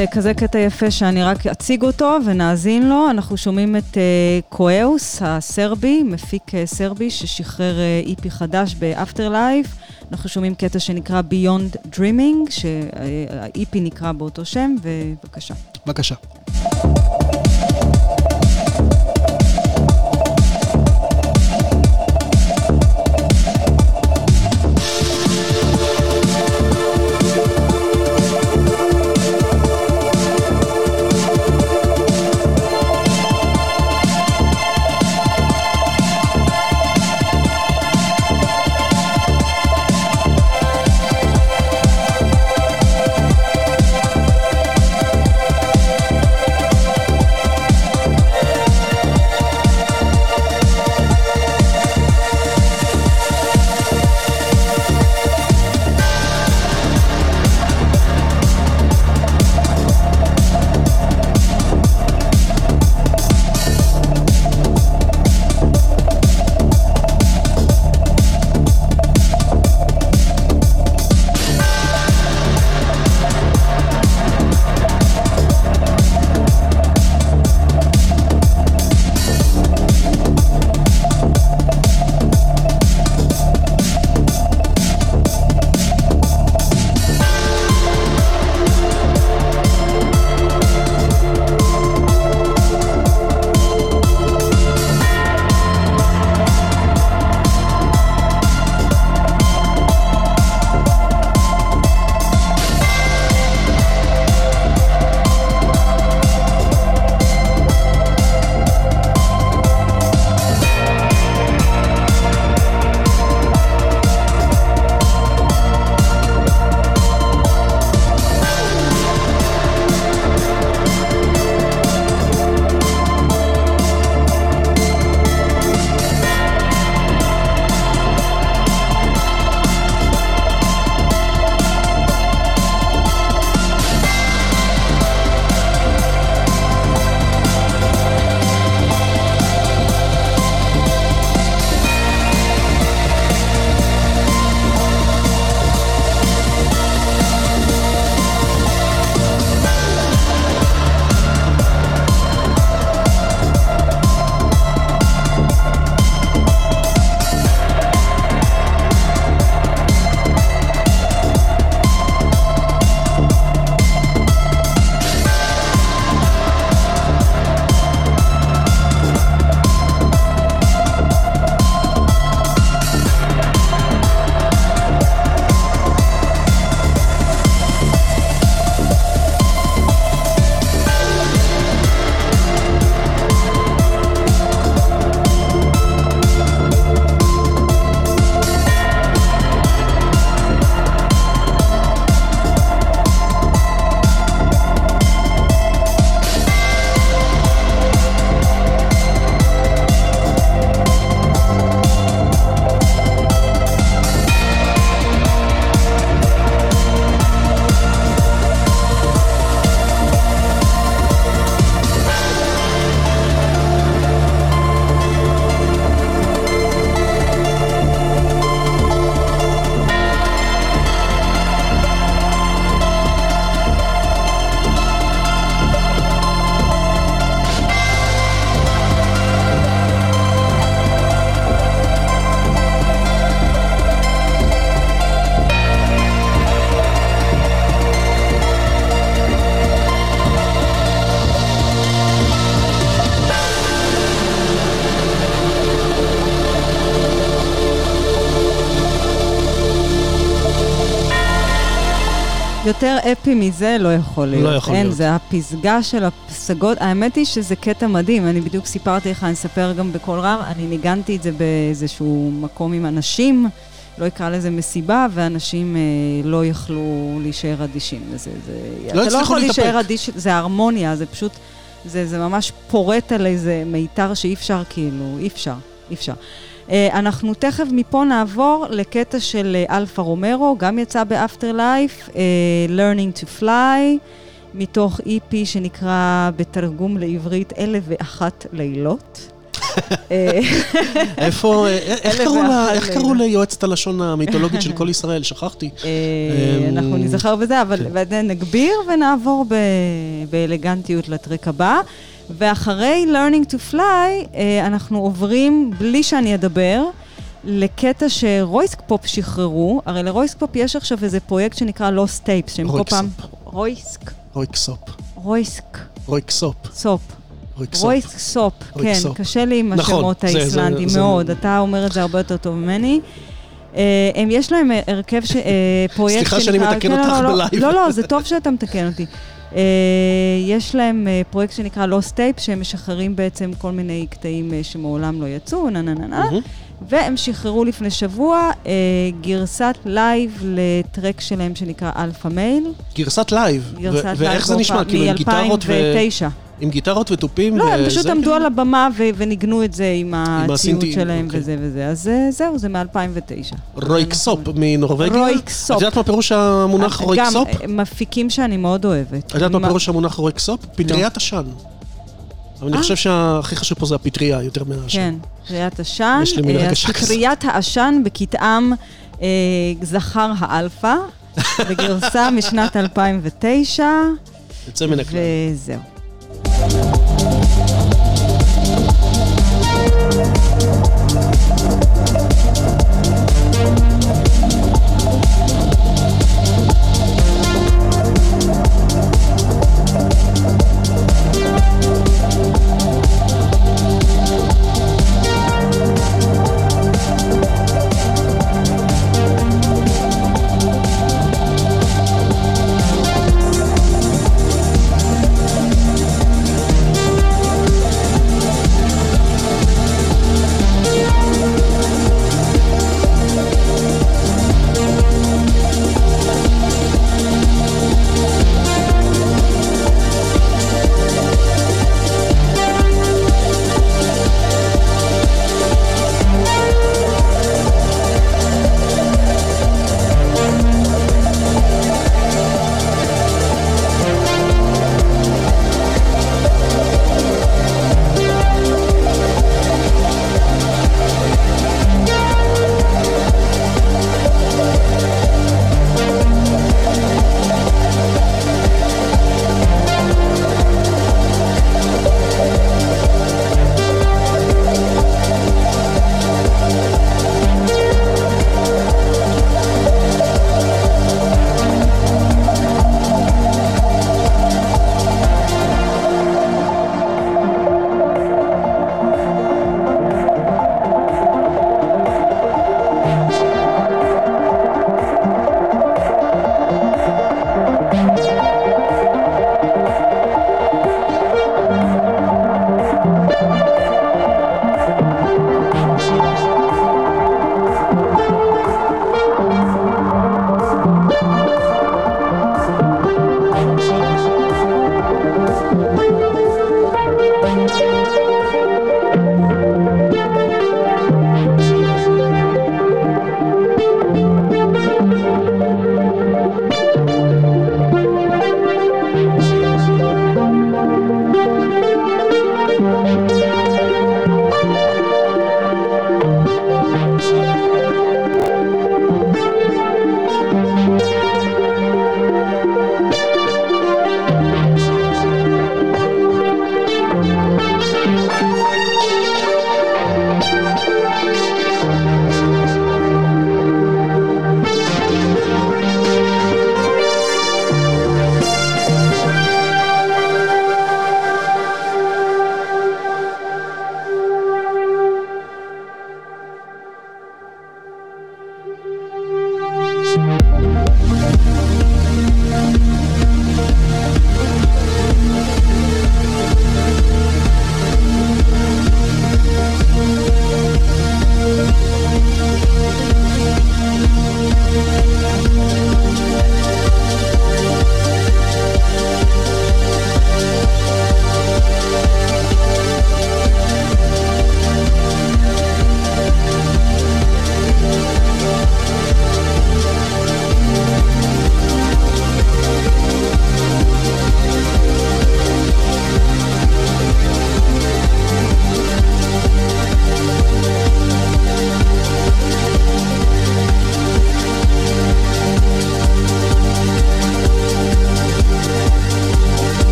C: זה כזה קטע יפה שאני רק אציג אותו ונאזין לו. אנחנו שומעים את אה, קואוס הסרבי, מפיק אה, סרבי ששחרר אה, EP חדש ב-Afterlife. אנחנו שומעים קטע שנקרא Beyond Dreaming, שה-EP נקרא באותו שם, ובבקשה.
B: בבקשה.
C: אפי מזה לא יכול להיות.
B: לא יכול
C: אין,
B: להיות.
C: זה הפסגה של הפסגות. האמת היא שזה קטע מדהים, אני בדיוק סיפרתי לך, אני אספר גם בקול רם, אני ניגנתי את זה באיזשהו מקום עם אנשים, לא אקרא לזה מסיבה, ואנשים אה, לא יכלו להישאר אדישים לזה. זה, אתה לא יכול להישאר. אדיש, זה הרמוניה, זה פשוט, זה, זה ממש פורט על איזה מיתר שאי אפשר, כאילו, אי אפשר, אי אפשר. Uh, אנחנו תכף מפה נעבור לקטע של uh, אלפה רומרו, גם יצא באפטר לייף, uh, Learning to Fly, מתוך EP שנקרא בתרגום לעברית אלף ואחת לילות. אה,
B: איפה, אה, איך קראו ליועצת הלשון המיתולוגית של כל ישראל? שכחתי.
C: אה,
B: אמ,
C: אנחנו נזכר בזה, אבל
B: כן.
C: נגביר ונעבור באלגנטיות ל track הבא. ואחרי learning to fly, אה, אנחנו עוברים, בלי שאני אדבר, לקטע ש-Röyksopp שחררו. הרי ל-Röyksopp יש עכשיו איזה פרויקט שנקרא Lost Tapes, שהם כל. פעם... רויסק.
B: רויקסופ.
C: רויסק.
B: רויקסופ.
C: סופ.
B: רויקסופ.
C: רויסקסופ, כן,
B: רויסקסופ.
C: קשה לי עם
B: נכון,
C: השמות
B: זה-
C: מאוד, אתה אומר את זה הרבה יותר טוב ממני. אה, הם, יש להם הרכב, ש- אה, פרויקט
B: סליחה שאני מתקן
C: כן,
B: אותך
C: לא, לא,
B: בלייב.
C: לא, לא, זה טוב שאתה מתקן אותי. אה, יש להם אה, פרויקט שנקרא Lost Tapes, שהם משחררים בעצם כל מיני קטעים אה, שמעולם לא יצאו, נה נה נה נה, והם שחררו לפני שבוע אה, גרסת לייב לטרק שלהם שנקרא Alpha Male.
B: גרסת לייב.
C: גרסת לייב
B: ואיך זה נשמע? כאילו עם גיטרות ו...
C: מ-2009.
B: עם גיטרות ותופים?
C: לא, הם פשוט
B: כאילו?
C: עמדו על הבמה ו- וניגנו את זה עם הציוד
B: הסינטים,
C: שלהם
B: אוקיי.
C: וזה וזה. אז אה, זהו, זה מ-2009.
B: רויקסופ מנורבגיה?
C: רויקסופ.
B: את יודעת מה פירוש המונח רויקסופ?
C: גם אה, מפיקים שאני מאוד אוהבת.
B: את יודעת מה פירוש המונח רויקסופ? פטריית עשן. אבל אני
C: אה.
B: חושב שהכי חשוב פה זה הפטריה, יותר מהעשן.
C: כן, פטריית עשן.
B: יש לי
C: אה,
B: קשה
C: אז פטריית העשן בכתאם אה, זכר האלפא, בגרסה משנת 2009,
B: יוצא מן הכלל.
C: וזהו.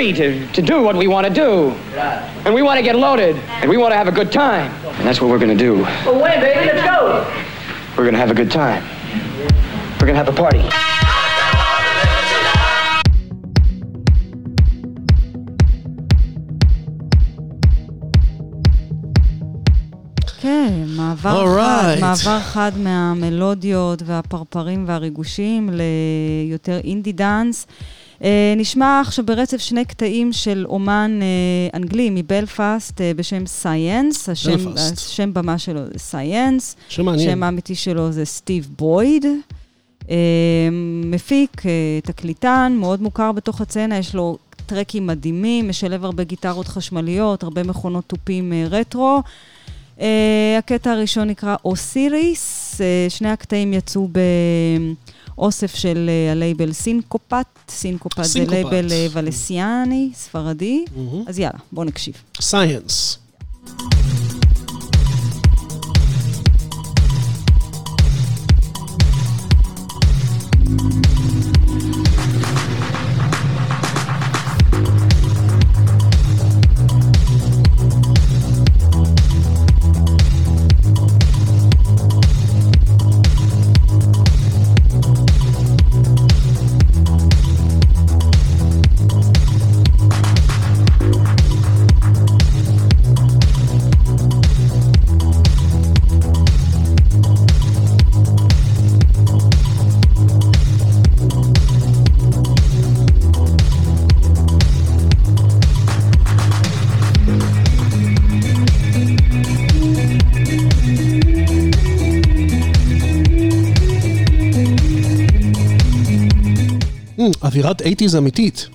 H: Free to, to do what we want to do. And we want to get loaded. And we want to have a good time. And that's what we're going to do.
I: Well, when, baby? Let's go.
H: We're going to have a good time. We're going to have a party.
C: כן, מעבר
B: Alright.
C: חד, מעבר חד מהמלודיות והפרפרים והריגושים ליותר אינדי דאנס. אה, נשמע עכשיו ברצף שני קטעים של אומן אה, אנגלי מבלפאסט אה, בשם סייאנס. השם. השם במה שלו זה סייאנס.
B: שם מעניין.
C: השם האמיתי שלו זה סטיב בויד. מפיק, תקליטן, מאוד מוכר בתוך הסצנה, יש לו טרקים מדהימים, משלב הרבה גיטרות חשמליות, הרבה מכונות תופים רטרו. אה, הקטע הראשון נקרא אוסיריס, uh, שני הקטעים יצאו באוסף של אה, הלייבל סינקופט, סינקופט זה. לייבל אה, ולנסיאני, ספרדי. אז יאללה, בואו נקשיב.
B: סייאנס. אווירת 80's אמיתית.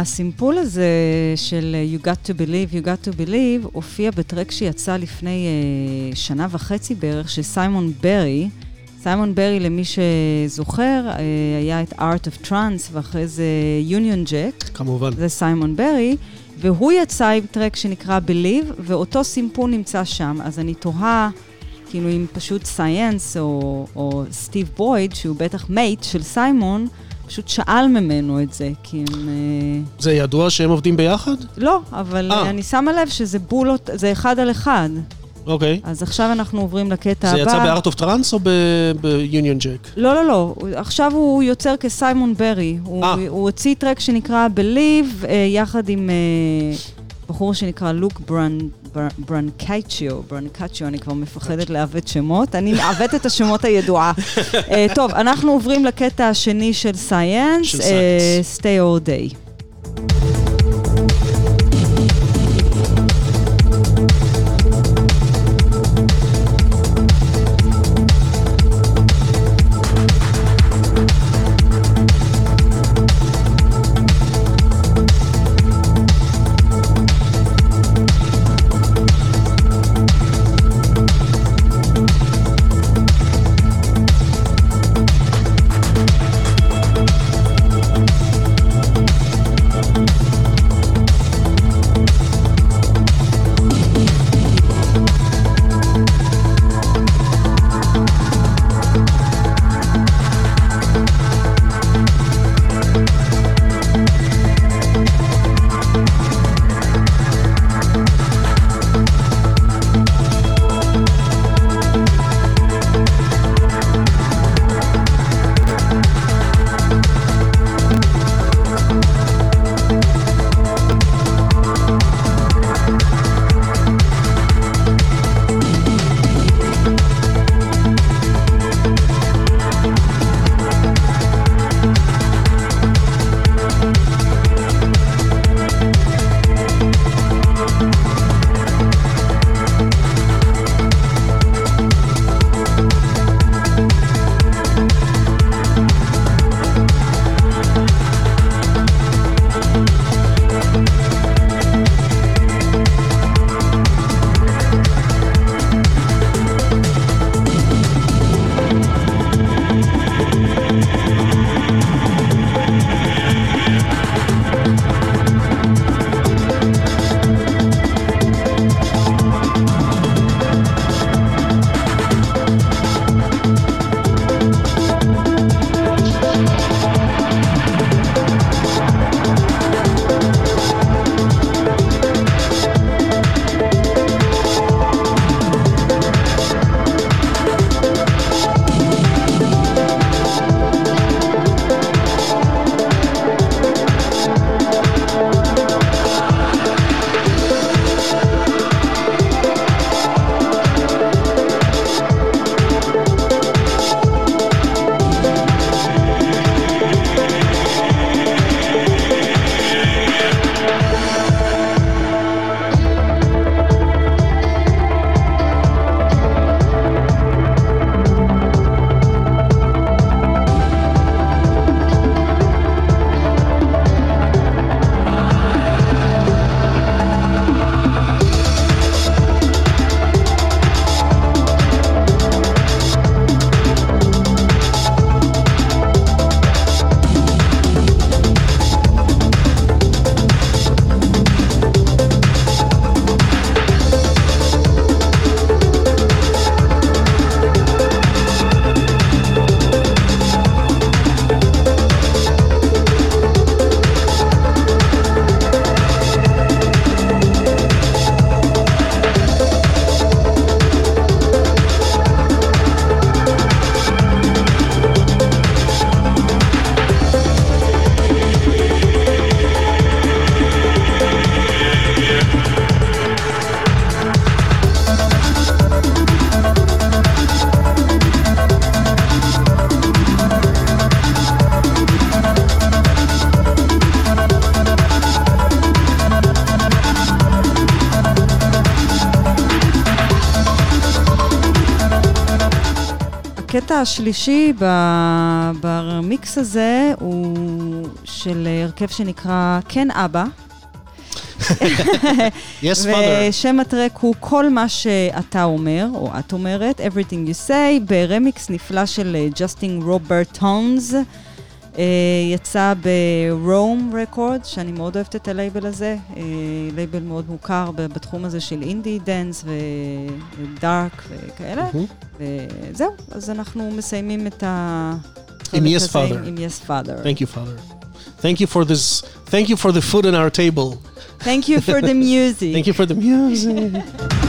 C: הסימפול הזה של You got to believe, you got to believe, הופיע בטרק שיצא לפני אה, שנה וחצי בערך, של סיימון ברי. סיימון ברי, למי שזוכר, אה, היה את Art of Trance, ואחרי זה Union Jack.
B: כמובן.
C: זה סיימון ברי, והוא יצא עם טרק שנקרא Believe, ואותו סימפול נמצא שם, אז אני תוהה, כאילו אם פשוט סייאנס או, או סטיב בויד, שהוא בטח mate של סיימון, פשוט שאל ממנו את זה, כי הם... אה,
B: זה ידוע שהם עובדים ביחד?
C: לא, אבל
B: אה.
C: אני שמה לב שזה בולות, זה אחד על אחד.
B: אוקיי.
C: אז עכשיו אנחנו עוברים לקטע
B: זה
C: הבא.
B: יצא ב Art of Trance או ב-Union Jack?
C: לא, לא, לא. עכשיו הוא יוצר כסיימון ברי. הוא,
B: אה.
C: הוא הוציא טרק שנקרא Believe, יחד עם בחור שנקרא לוק ברנ... בר- ברנקייצ'יו, ברנקצ'יו, אני כבר מפחדת לעוות שמות. אני מעוות את השמות הידועה. אה, טוב, אנחנו עוברים לקטע השני של סייאנס,
B: של
C: אה, Stay All Day. השלישי ב- ברמיקס הזה הוא של הרכב שנקרא כן אבא.
B: Yes, father.
C: ושם הטרק הוא כל מה שאתה אומר, או את אומרת, Everything you say, ברמיקס נפלא של ג'סטין רוברטסון. אה, יצא ברום רקורד, שאני מאוד אוהבת את הלייבל הזה, אה, לייבל מאוד מוכר בתחום הזה של indie dance ודארק וכאלה. וזהו, אז אנחנו מסיימים את, ה...
B: עם Yes
C: הזה
B: Father.
C: עם Yes Father.
B: Thank you, Father. Thank you for this. Thank you for the food on our table.
C: Thank you for the music.
B: Thank you for the music.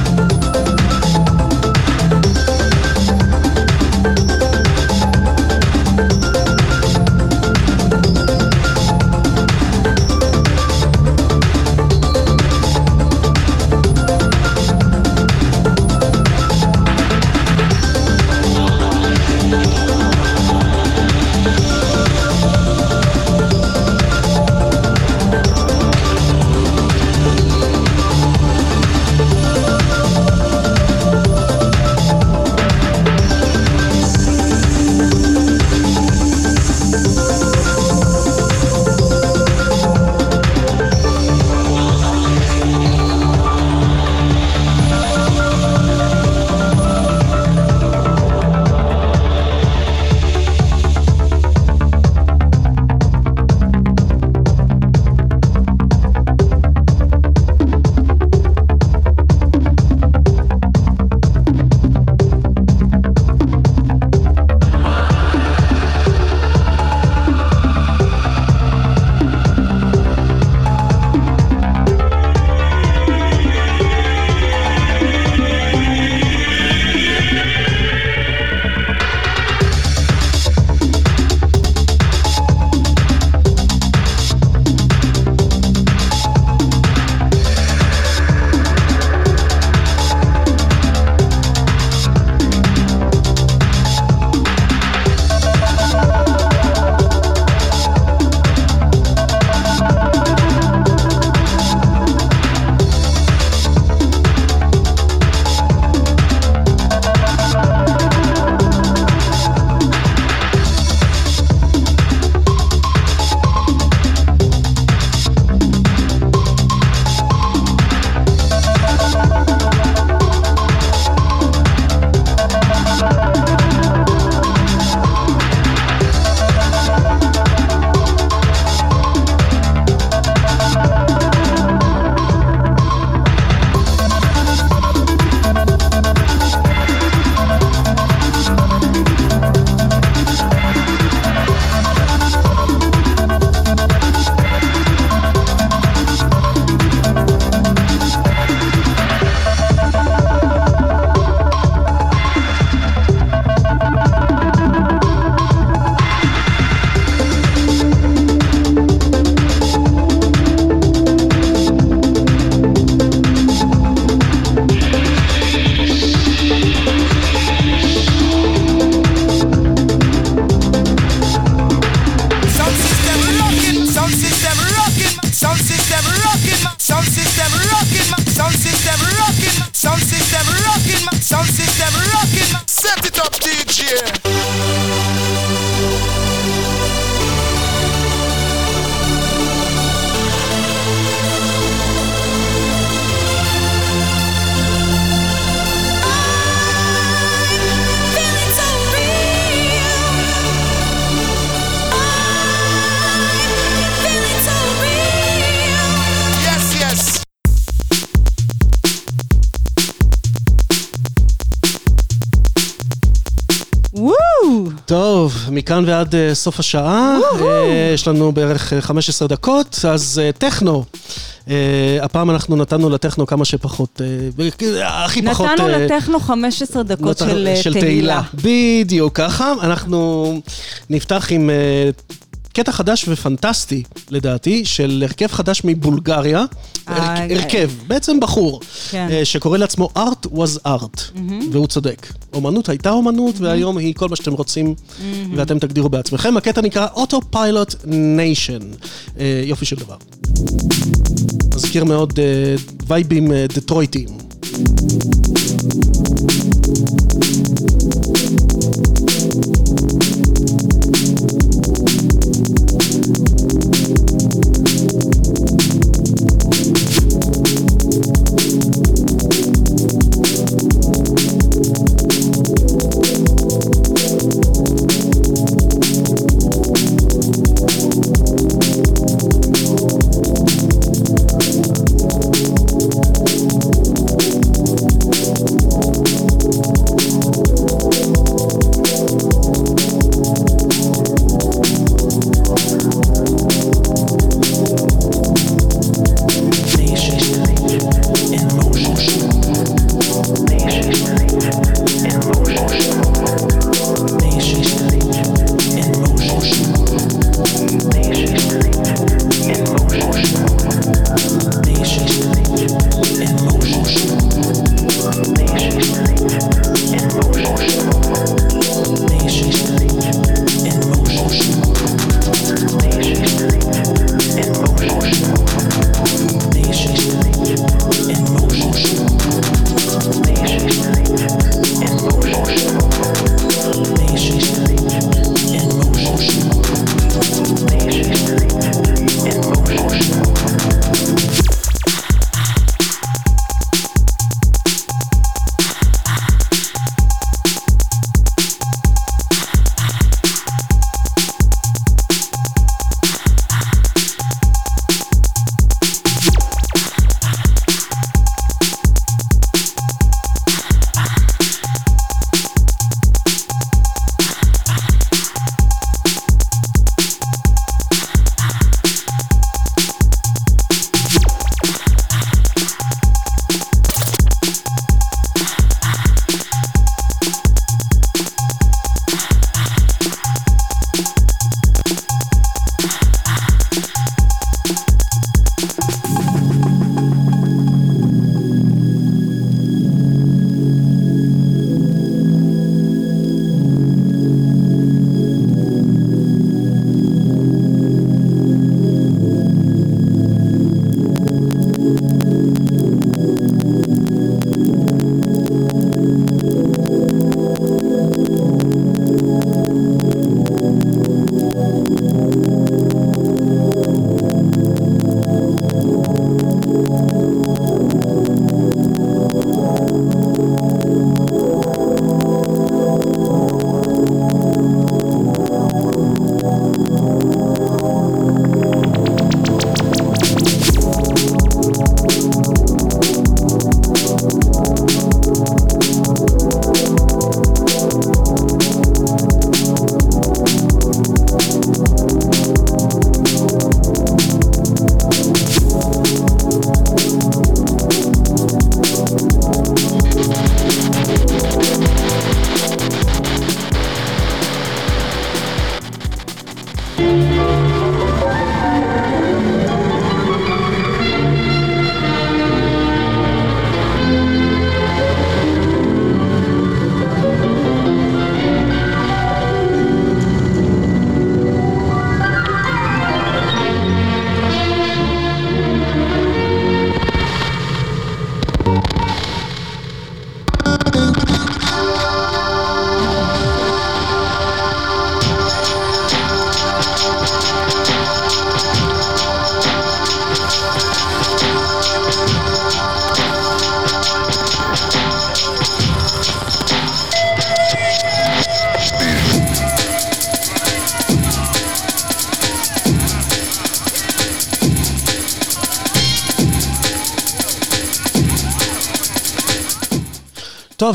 B: מכאן ועד אה, סוף השעה, אה, יש לנו בערך אה, 15 דקות, אז אה, טכנו. אה, הפעם אנחנו נתנו לטכנו כמה שפחות, אה, הכי פחות...
C: נתנו
B: אה,
C: לטכנו 15 דקות של אה, תהילה.
B: בדיוק ככה. אנחנו נפתח עם אה, קטע חדש ופנטסטי, לדעתי, של הרכב חדש מבולגריה.
C: אה,
B: הרכ- הרכב, בעצם בחור,
C: כן.
B: אה, שקורא לעצמו Art was Art. והוא צודק. אומנות הייתה אומנות, והיום היא כל מה שאתם רוצים,
C: מהמם.
B: ואתם תגדירו בעצמכם. הקטע נקרא Nation. אה, יופי של דבר. מזכיר מאוד אה, וייבים אה, דטרויטיים.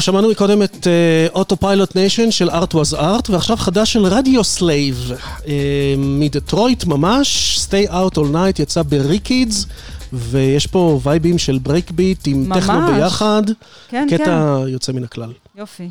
B: שמענו מקודם את אוטו פיילוט ניישן של ארט was ארט, ועכשיו חדש של רדיו סלייב, מדטרויט ממש, Stay Out All Night יצא בריקידס, ויש פה וייבים של ברייק ביט עם
J: ממש.
B: טכנו ביחד,
J: כן,
B: קטע יוצא מן הכלל.
J: יופי.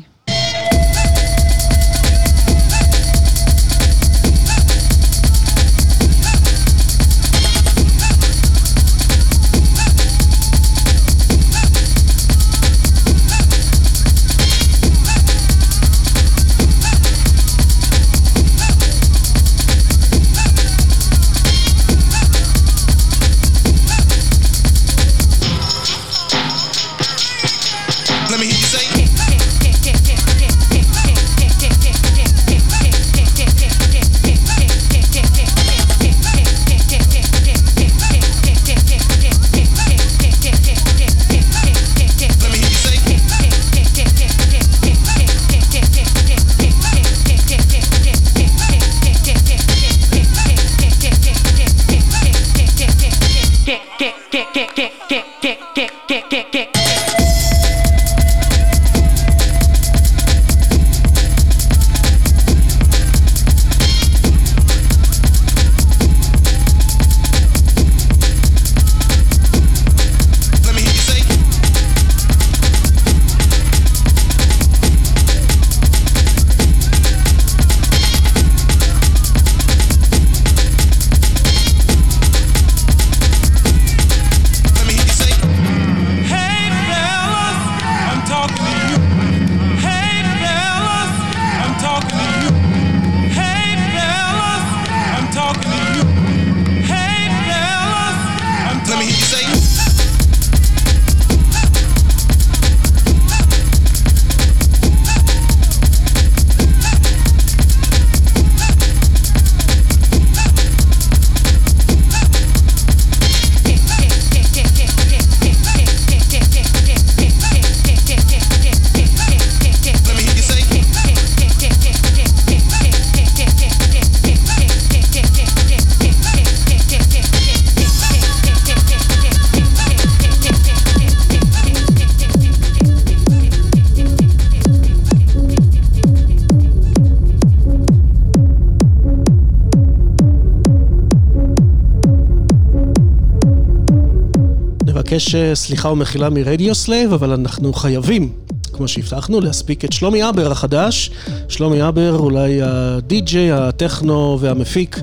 B: נבקש סליחה ומחילה מרדיו סלייב, אבל אנחנו חייבים, כמו שהבטחנו, להספיק את שלומי אבר החדש. שלומי אבר אולי הדי-ג'יי, הטכנו והמפיק,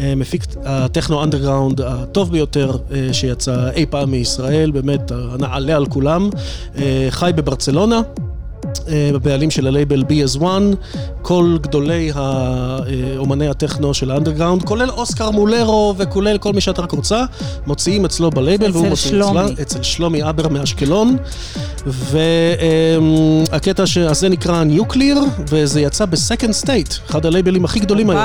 B: אה, מפיק הטכנו אנדרגראונד הטוב ביותר אה, שיצא אי פעם מישראל, באמת הנעלה על כולם. אה, חי בברצלונה. הבעלים של הלייבל BS1, כל גדולי אומני הטכנו של האנדרגראונד, כולל אוסקר מולרו וכולל כל מי שאת רק רוצה, מוציאים אצלו בלייבל, והוא מוציא
J: שלומי.
B: אצלה, אצל שלומי אבר מאשקלון. והקטע הזה נקרא Nuclear, וזה יצא ב Second State, אחד הלייבלים הכי גדולים היום.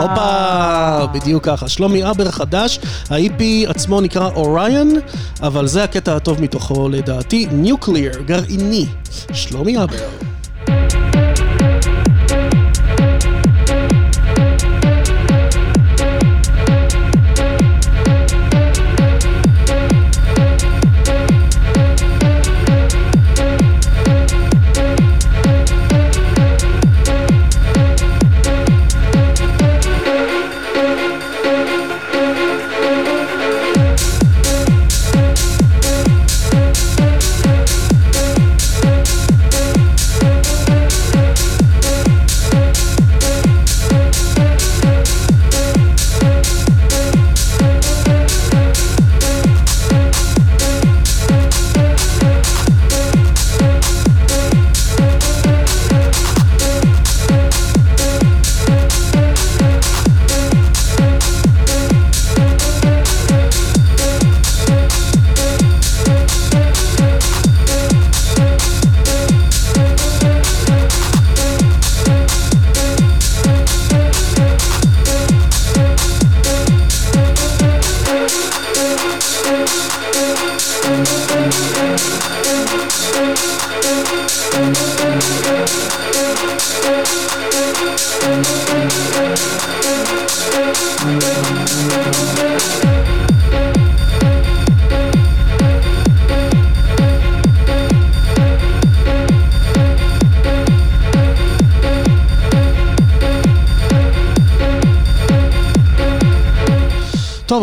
B: הופה, בדיוק ככה. שלומי אבר חדש, ה-EP עצמו נקרא Orion, אבל זה הקטע הטוב מתוכו לדעתי, Nuclear, גרעיני. שלומי אבר.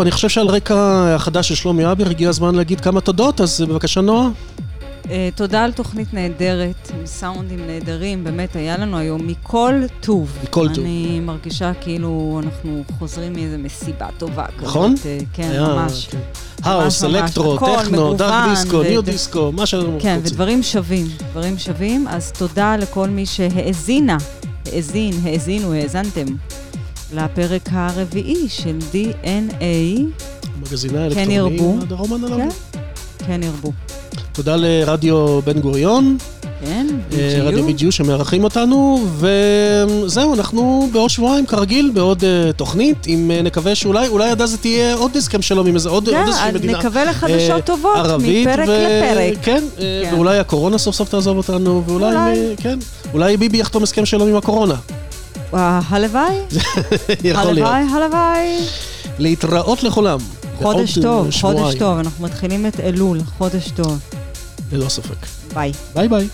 B: אני חושב שעל רקע החדש של שלומי אביר הגיע הזמן להגיד כמה תודות, אז בבקשה נועה.
C: אה, תודה על תוכנית נהדרת, עם סאונדים נהדרים, באמת היה לנו היום מכל טוב.
B: מכל טוב.
C: אני מרגישה כאילו אנחנו חוזרים מאיזה מסיבה טובה כזאת.
B: נכון?
C: אה, כן,
B: היה,
C: ממש.
B: כן. האוס. אלקטרו, טכנו, דארק דיסקו, ניו דיסקו, מה שאנחנו
C: כן,
B: רוצים.
C: ודברים שווים, דברים שווים. אז תודה לכל מי שהאזינה, האזין, האזינו, האזנתם לפרק הרביעי של DNA.
B: מגזיני
C: כן
B: האלקטרונים,
C: ירבו.
B: הדרום האנלוגי.
C: כן, כן ירבו.
B: תודה לרדיו בן גוריון.
C: כן,
B: אה,
C: BGU.
B: רדיו BGU שמארחים אותנו, וזהו, אנחנו בעוד שבועיים כרגיל בעוד אה, תוכנית, אם אה, נקווה שאולי, אולי עד אז תהיה עוד הסכם שלום עם איזה עוד
C: כן,
B: עוד איזושהי מדינה.
C: נקווה לחדשות
B: אה,
C: טובות,
B: ערבית,
C: מפרק
B: ו-
C: לפרק.
B: כן, אה,
C: כן.
B: ואולי הקורונה סוף סוף תעזוב אותנו, ואולי,
C: אולי.
B: אה, כן, אולי ביבי יחתום הסכם שלום עם הקורונה.
C: הלוואי,
B: יכול להיות.
C: הלוואי, הלוואי.
B: להתראות לכולם.
C: חודש טוב, חודש. טוב, אנחנו מתחילים את אלול, חודש טוב.
B: ללא ספק.
C: ביי.
B: ביי ביי.